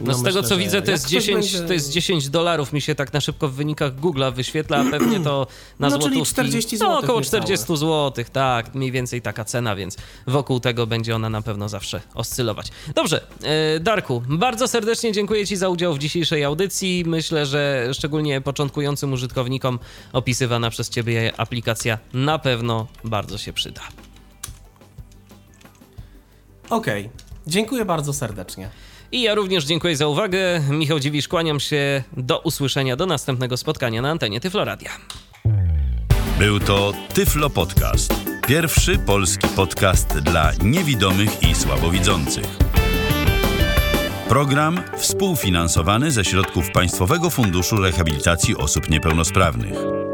No, z tego myślę, co widzę, to jest, ktoś 10, będzie- to jest 10 dolarów, mi się tak na szybko w wynikach Google'a wyświetla, a pewnie to na No, czyli złotówki. 40 No, złotych około niecałe. 40 zł, tak, mniej więcej taka cena, więc wokół tego będzie ona na pewno zawsze oscylować. Dobrze, e, Darku, bardzo serdecznie dziękuję Ci za udział w dzisiejszej audycji. Myślę, że szczególnie początkującym użytkownikom opisywana przez Ciebie aplikacja na pewno bardzo się przyda. Okej. Dziękuję bardzo serdecznie. I ja również dziękuję za uwagę. Michał Dziwisz, kłaniam się. Do usłyszenia, do następnego spotkania na antenie Tyfloradia. Był to Tyflo Podcast. Pierwszy polski podcast dla niewidomych i słabowidzących. Program współfinansowany ze środków Państwowego Funduszu Rehabilitacji Osób Niepełnosprawnych.